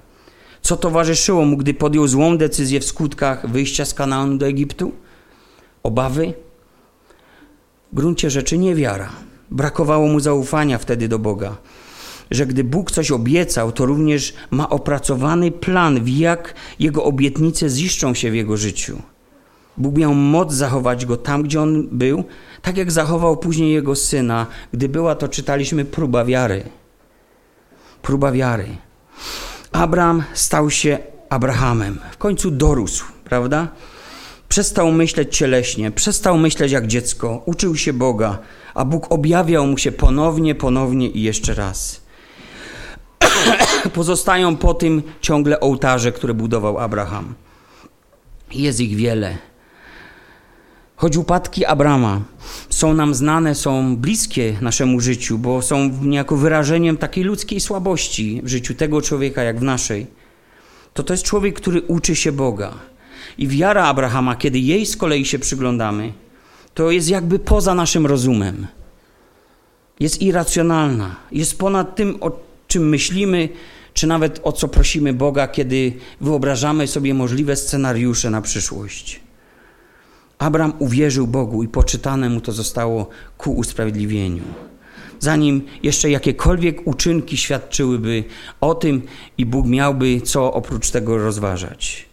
Co towarzyszyło mu, gdy podjął złą decyzję w skutkach wyjścia z Kanaanu do Egiptu? Obawy? W gruncie rzeczy niewiara. Brakowało mu zaufania wtedy do Boga. Że gdy Bóg coś obiecał, to również ma opracowany plan, w jak jego obietnice ziszczą się w jego życiu. Bóg miał moc zachować go tam, gdzie on był, tak jak zachował później jego syna, gdy była to, czytaliśmy, próba wiary. Próba wiary. Abraham stał się Abrahamem. W końcu dorósł, prawda? Przestał myśleć cieleśnie, przestał myśleć jak dziecko, uczył się Boga, a Bóg objawiał mu się ponownie, ponownie i jeszcze raz. Pozostają po tym ciągle ołtarze, które budował Abraham. Jest ich wiele. Choć upadki Abrama są nam znane, są bliskie naszemu życiu, bo są niejako wyrażeniem takiej ludzkiej słabości w życiu tego człowieka, jak w naszej, to to jest człowiek, który uczy się Boga. I wiara Abrahama, kiedy jej z kolei się przyglądamy, to jest jakby poza naszym rozumem. Jest irracjonalna, jest ponad tym, o czym myślimy, czy nawet o co prosimy Boga, kiedy wyobrażamy sobie możliwe scenariusze na przyszłość. Abraham uwierzył Bogu i poczytane mu to zostało ku usprawiedliwieniu. Zanim jeszcze jakiekolwiek uczynki świadczyłyby o tym i Bóg miałby co oprócz tego rozważać.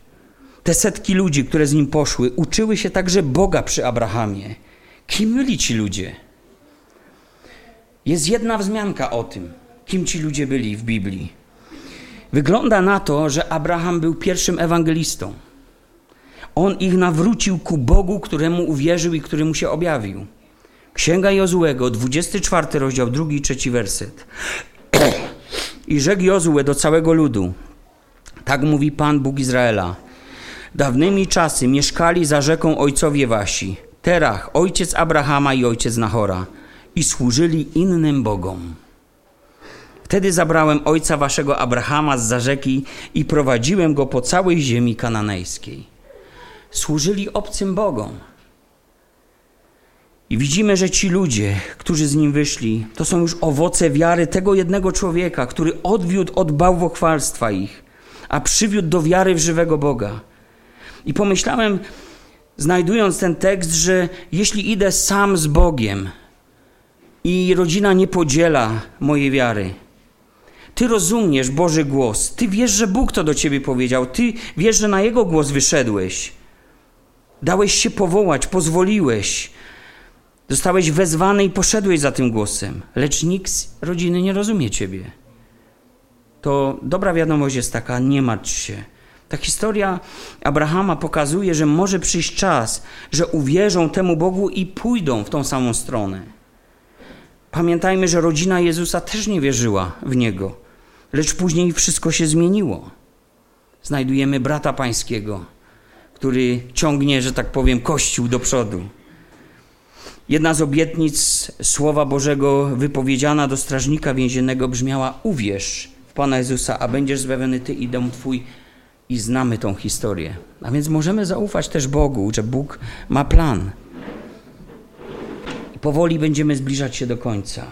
Te setki ludzi, które z nim poszły, uczyły się także Boga przy Abrahamie. Kim byli ci ludzie? Jest jedna wzmianka o tym, kim ci ludzie byli w Biblii. Wygląda na to, że Abraham był pierwszym ewangelistą. On ich nawrócił ku Bogu, któremu uwierzył i który mu się objawił. Księga Jozuego, 24 rozdział, drugi i trzeci werset. I rzekł Jozue do całego ludu. Tak mówi Pan Bóg Izraela. Dawnymi czasy mieszkali za rzeką ojcowie wasi, Terach, ojciec Abrahama i ojciec Nahora, i służyli innym bogom. Wtedy zabrałem ojca waszego Abrahama z za rzeki i prowadziłem go po całej ziemi kananejskiej służyli obcym Bogom. I widzimy, że ci ludzie, którzy z nim wyszli, to są już owoce wiary tego jednego człowieka, który odwiódł od bałwochwalstwa ich, a przywiódł do wiary w żywego Boga. I pomyślałem, znajdując ten tekst, że jeśli idę sam z Bogiem i rodzina nie podziela mojej wiary, ty rozumiesz Boży głos, ty wiesz, że Bóg to do ciebie powiedział, ty wiesz, że na Jego głos wyszedłeś. Dałeś się powołać, pozwoliłeś. Zostałeś wezwany i poszedłeś za tym głosem, lecz nikt z rodziny nie rozumie ciebie. To dobra wiadomość jest taka, nie martw się. Ta historia Abrahama pokazuje, że może przyjść czas, że uwierzą temu Bogu i pójdą w tą samą stronę. Pamiętajmy, że rodzina Jezusa też nie wierzyła w Niego, lecz później wszystko się zmieniło. Znajdujemy brata pańskiego, który ciągnie, że tak powiem, Kościół do przodu. Jedna z obietnic Słowa Bożego wypowiedziana do strażnika więziennego brzmiała: Uwierz w Pana Jezusa, a będziesz zbawiony Ty i dom Twój. I znamy tą historię. A więc możemy zaufać też Bogu, że Bóg ma plan. I powoli będziemy zbliżać się do końca.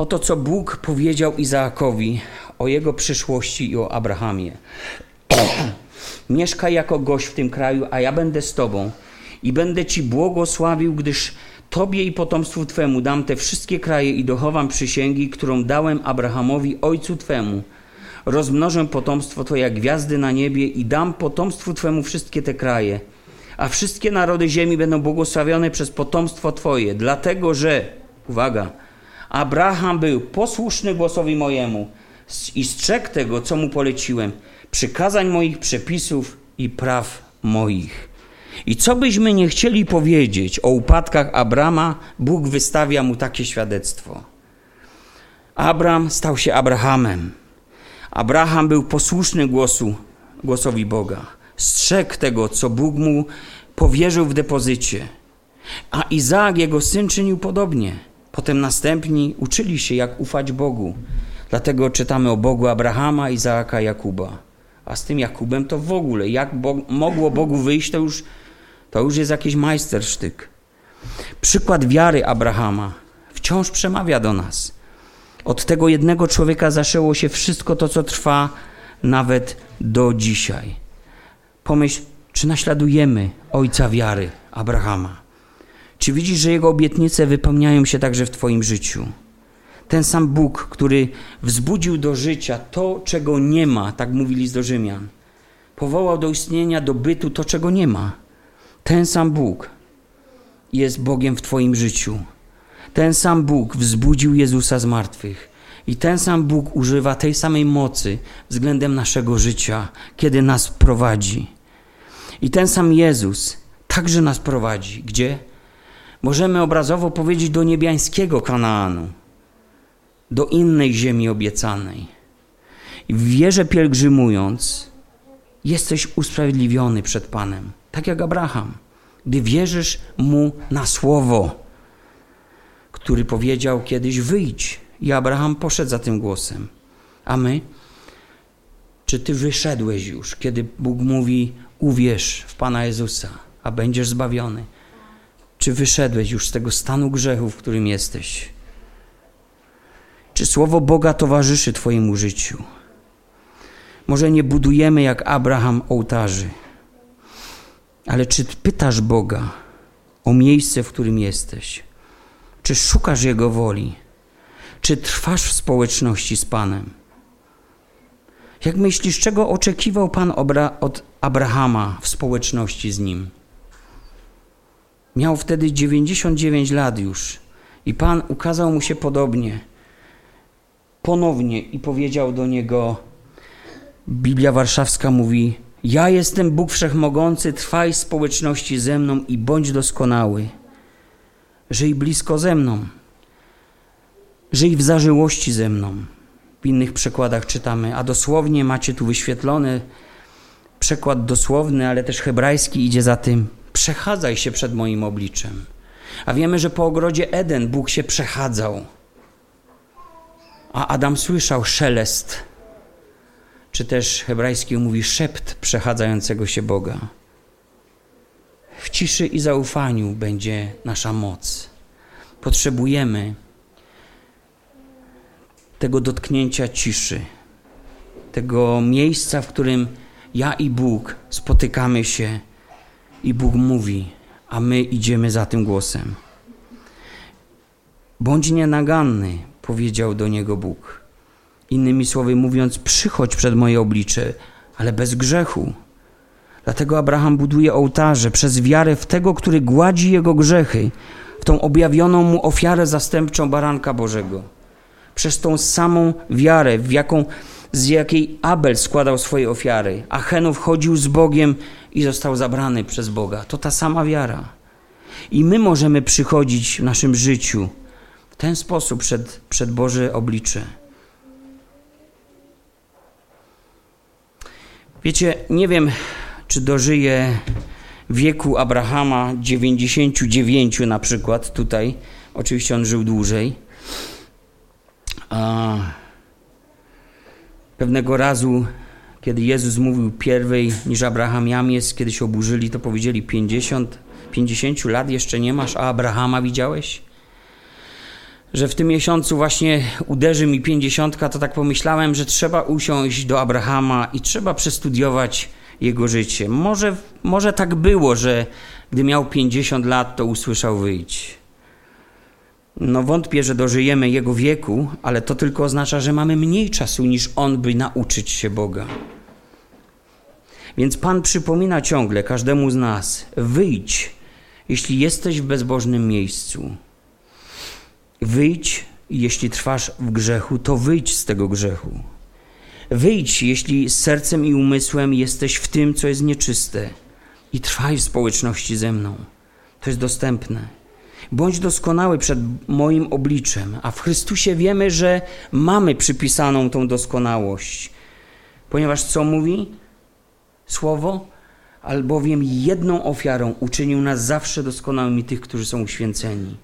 Oto co Bóg powiedział Izaakowi o jego przyszłości i o Abrahamie. Mieszkaj jako gość w tym kraju, a ja będę z Tobą i będę Ci błogosławił, gdyż Tobie i potomstwu Twemu dam te wszystkie kraje i dochowam przysięgi, którą dałem Abrahamowi, ojcu Twemu. Rozmnożę potomstwo Twoje jak gwiazdy na niebie i dam potomstwu Twemu wszystkie te kraje. A wszystkie narody ziemi będą błogosławione przez potomstwo Twoje, dlatego że, uwaga, Abraham był posłuszny głosowi mojemu i strzegł tego, co mu poleciłem – przykazań moich, przepisów i praw moich. I co byśmy nie chcieli powiedzieć o upadkach Abrama, Bóg wystawia mu takie świadectwo. Abram stał się Abrahamem. Abraham był posłuszny głosu, głosowi Boga. Strzegł tego, co Bóg mu powierzył w depozycie. A Izaak, jego syn, czynił podobnie. Potem następni uczyli się, jak ufać Bogu. Dlatego czytamy o Bogu Abrahama, Izaaka, Jakuba. A z tym Jakubem to w ogóle, jak Bo mogło Bogu wyjść, to już, to już jest jakiś majstersztyk. Przykład wiary Abrahama wciąż przemawia do nas. Od tego jednego człowieka zaczęło się wszystko to, co trwa nawet do dzisiaj. Pomyśl, czy naśladujemy ojca wiary Abrahama? Czy widzisz, że jego obietnice wypełniają się także w Twoim życiu? Ten sam Bóg, który wzbudził do życia to, czego nie ma, tak mówili z do Rzymian, powołał do istnienia, do bytu to, czego nie ma. Ten sam Bóg jest Bogiem w Twoim życiu. Ten sam Bóg wzbudził Jezusa z martwych. I ten sam Bóg używa tej samej mocy względem naszego życia, kiedy nas prowadzi. I ten sam Jezus także nas prowadzi. Gdzie? Możemy obrazowo powiedzieć do niebiańskiego Kanaanu, do innej ziemi obiecanej. I w wierze pielgrzymując, jesteś usprawiedliwiony przed Panem, tak jak Abraham, gdy wierzysz mu na słowo, który powiedział kiedyś: Wyjdź. I Abraham poszedł za tym głosem. A my? Czy ty wyszedłeś już, kiedy Bóg mówi: Uwierz w Pana Jezusa, a będziesz zbawiony? Czy wyszedłeś już z tego stanu grzechu, w którym jesteś? Czy słowo Boga towarzyszy Twojemu życiu? Może nie budujemy jak Abraham ołtarzy, ale czy pytasz Boga o miejsce, w którym jesteś? Czy szukasz Jego woli? Czy trwasz w społeczności z Panem? Jak myślisz, czego oczekiwał Pan od Abrahama w społeczności z nim? Miał wtedy 99 lat już i Pan ukazał mu się podobnie, ponownie i powiedział do niego: Biblia Warszawska mówi: Ja jestem Bóg Wszechmogący, trwaj społeczności ze mną i bądź doskonały. Żyj blisko ze mną. Żyj w zażyłości ze mną. W innych przekładach czytamy, a dosłownie macie tu wyświetlony przekład dosłowny, ale też hebrajski idzie za tym: przechadzaj się przed moim obliczem. A wiemy, że po ogrodzie Eden Bóg się przechadzał. A Adam słyszał szelest, czy też hebrajski mówi szept przechadzającego się Boga. W ciszy i zaufaniu będzie nasza moc. Potrzebujemy tego dotknięcia ciszy, tego miejsca, w którym ja i Bóg spotykamy się i Bóg mówi, a my idziemy za tym głosem. Bądź nienaganny, powiedział do niego Bóg. Innymi słowy mówiąc, przychodź przed moje oblicze, ale bez grzechu. Dlatego Abraham buduje ołtarze przez wiarę w tego, który gładzi jego grzechy, w tą objawioną mu ofiarę zastępczą baranka Bożego. Przez tą samą wiarę, w jaką, z jakiej Abel składał swoje ofiary, a Henów chodził z Bogiem i został zabrany przez Boga. To ta sama wiara. I my możemy przychodzić w naszym życiu w ten sposób przed, przed Boże oblicze. Wiecie, nie wiem, czy dożyję wieku Abrahama 99 na przykład tutaj. Oczywiście on żył dłużej. A pewnego razu, kiedy Jezus mówił pierwej niż Abraham jam jest, kiedy się oburzyli, to powiedzieli 50, 50 lat jeszcze nie masz, a Abrahama widziałeś? Że w tym miesiącu właśnie uderzy mi pięćdziesiątka, to tak pomyślałem, że trzeba usiąść do Abrahama i trzeba przestudiować jego życie. Może, może tak było, że gdy miał 50 lat, to usłyszał wyjść. No wątpię, że dożyjemy jego wieku, ale to tylko oznacza, że mamy mniej czasu niż on, by nauczyć się Boga. Więc Pan przypomina ciągle każdemu z nas: wyjdź, jeśli jesteś w bezbożnym miejscu. Wyjdź, jeśli trwasz w grzechu, to wyjdź z tego grzechu. Wyjdź, jeśli z sercem i umysłem jesteś w tym, co jest nieczyste, i trwaj w społeczności ze mną. To jest dostępne. Bądź doskonały przed moim obliczem, a w Chrystusie wiemy, że mamy przypisaną tą doskonałość. Ponieważ co mówi Słowo? Albowiem jedną ofiarą uczynił nas zawsze doskonałymi tych, którzy są uświęceni.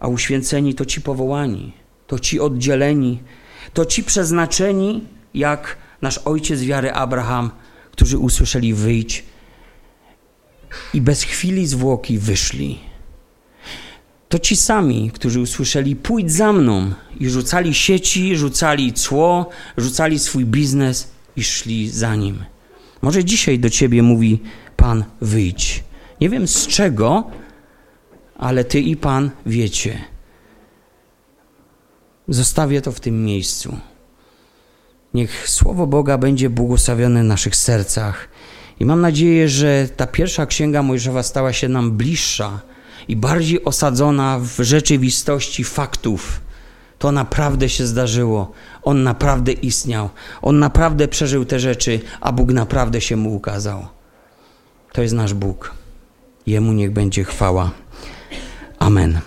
A uświęceni to ci powołani, to ci oddzieleni, To ci przeznaczeni, jak nasz ojciec wiary Abraham, którzy usłyszeli wyjść i bez chwili zwłoki wyszli. To ci sami, którzy usłyszeli pójdź za mną i rzucali sieci, rzucali cło, rzucali swój biznes i szli za nim. Może dzisiaj do ciebie mówi Pan wyjdź. Nie wiem z czego, ale ty i Pan wiecie. Zostawię to w tym miejscu. Niech Słowo Boga będzie błogosławione w naszych sercach. I mam nadzieję, że ta pierwsza księga Mojżeszowa stała się nam bliższa i bardziej osadzona w rzeczywistości faktów. To naprawdę się zdarzyło. On naprawdę istniał. On naprawdę przeżył te rzeczy, a Bóg naprawdę się mu ukazał. To jest nasz Bóg. Jemu niech będzie chwała. Amen.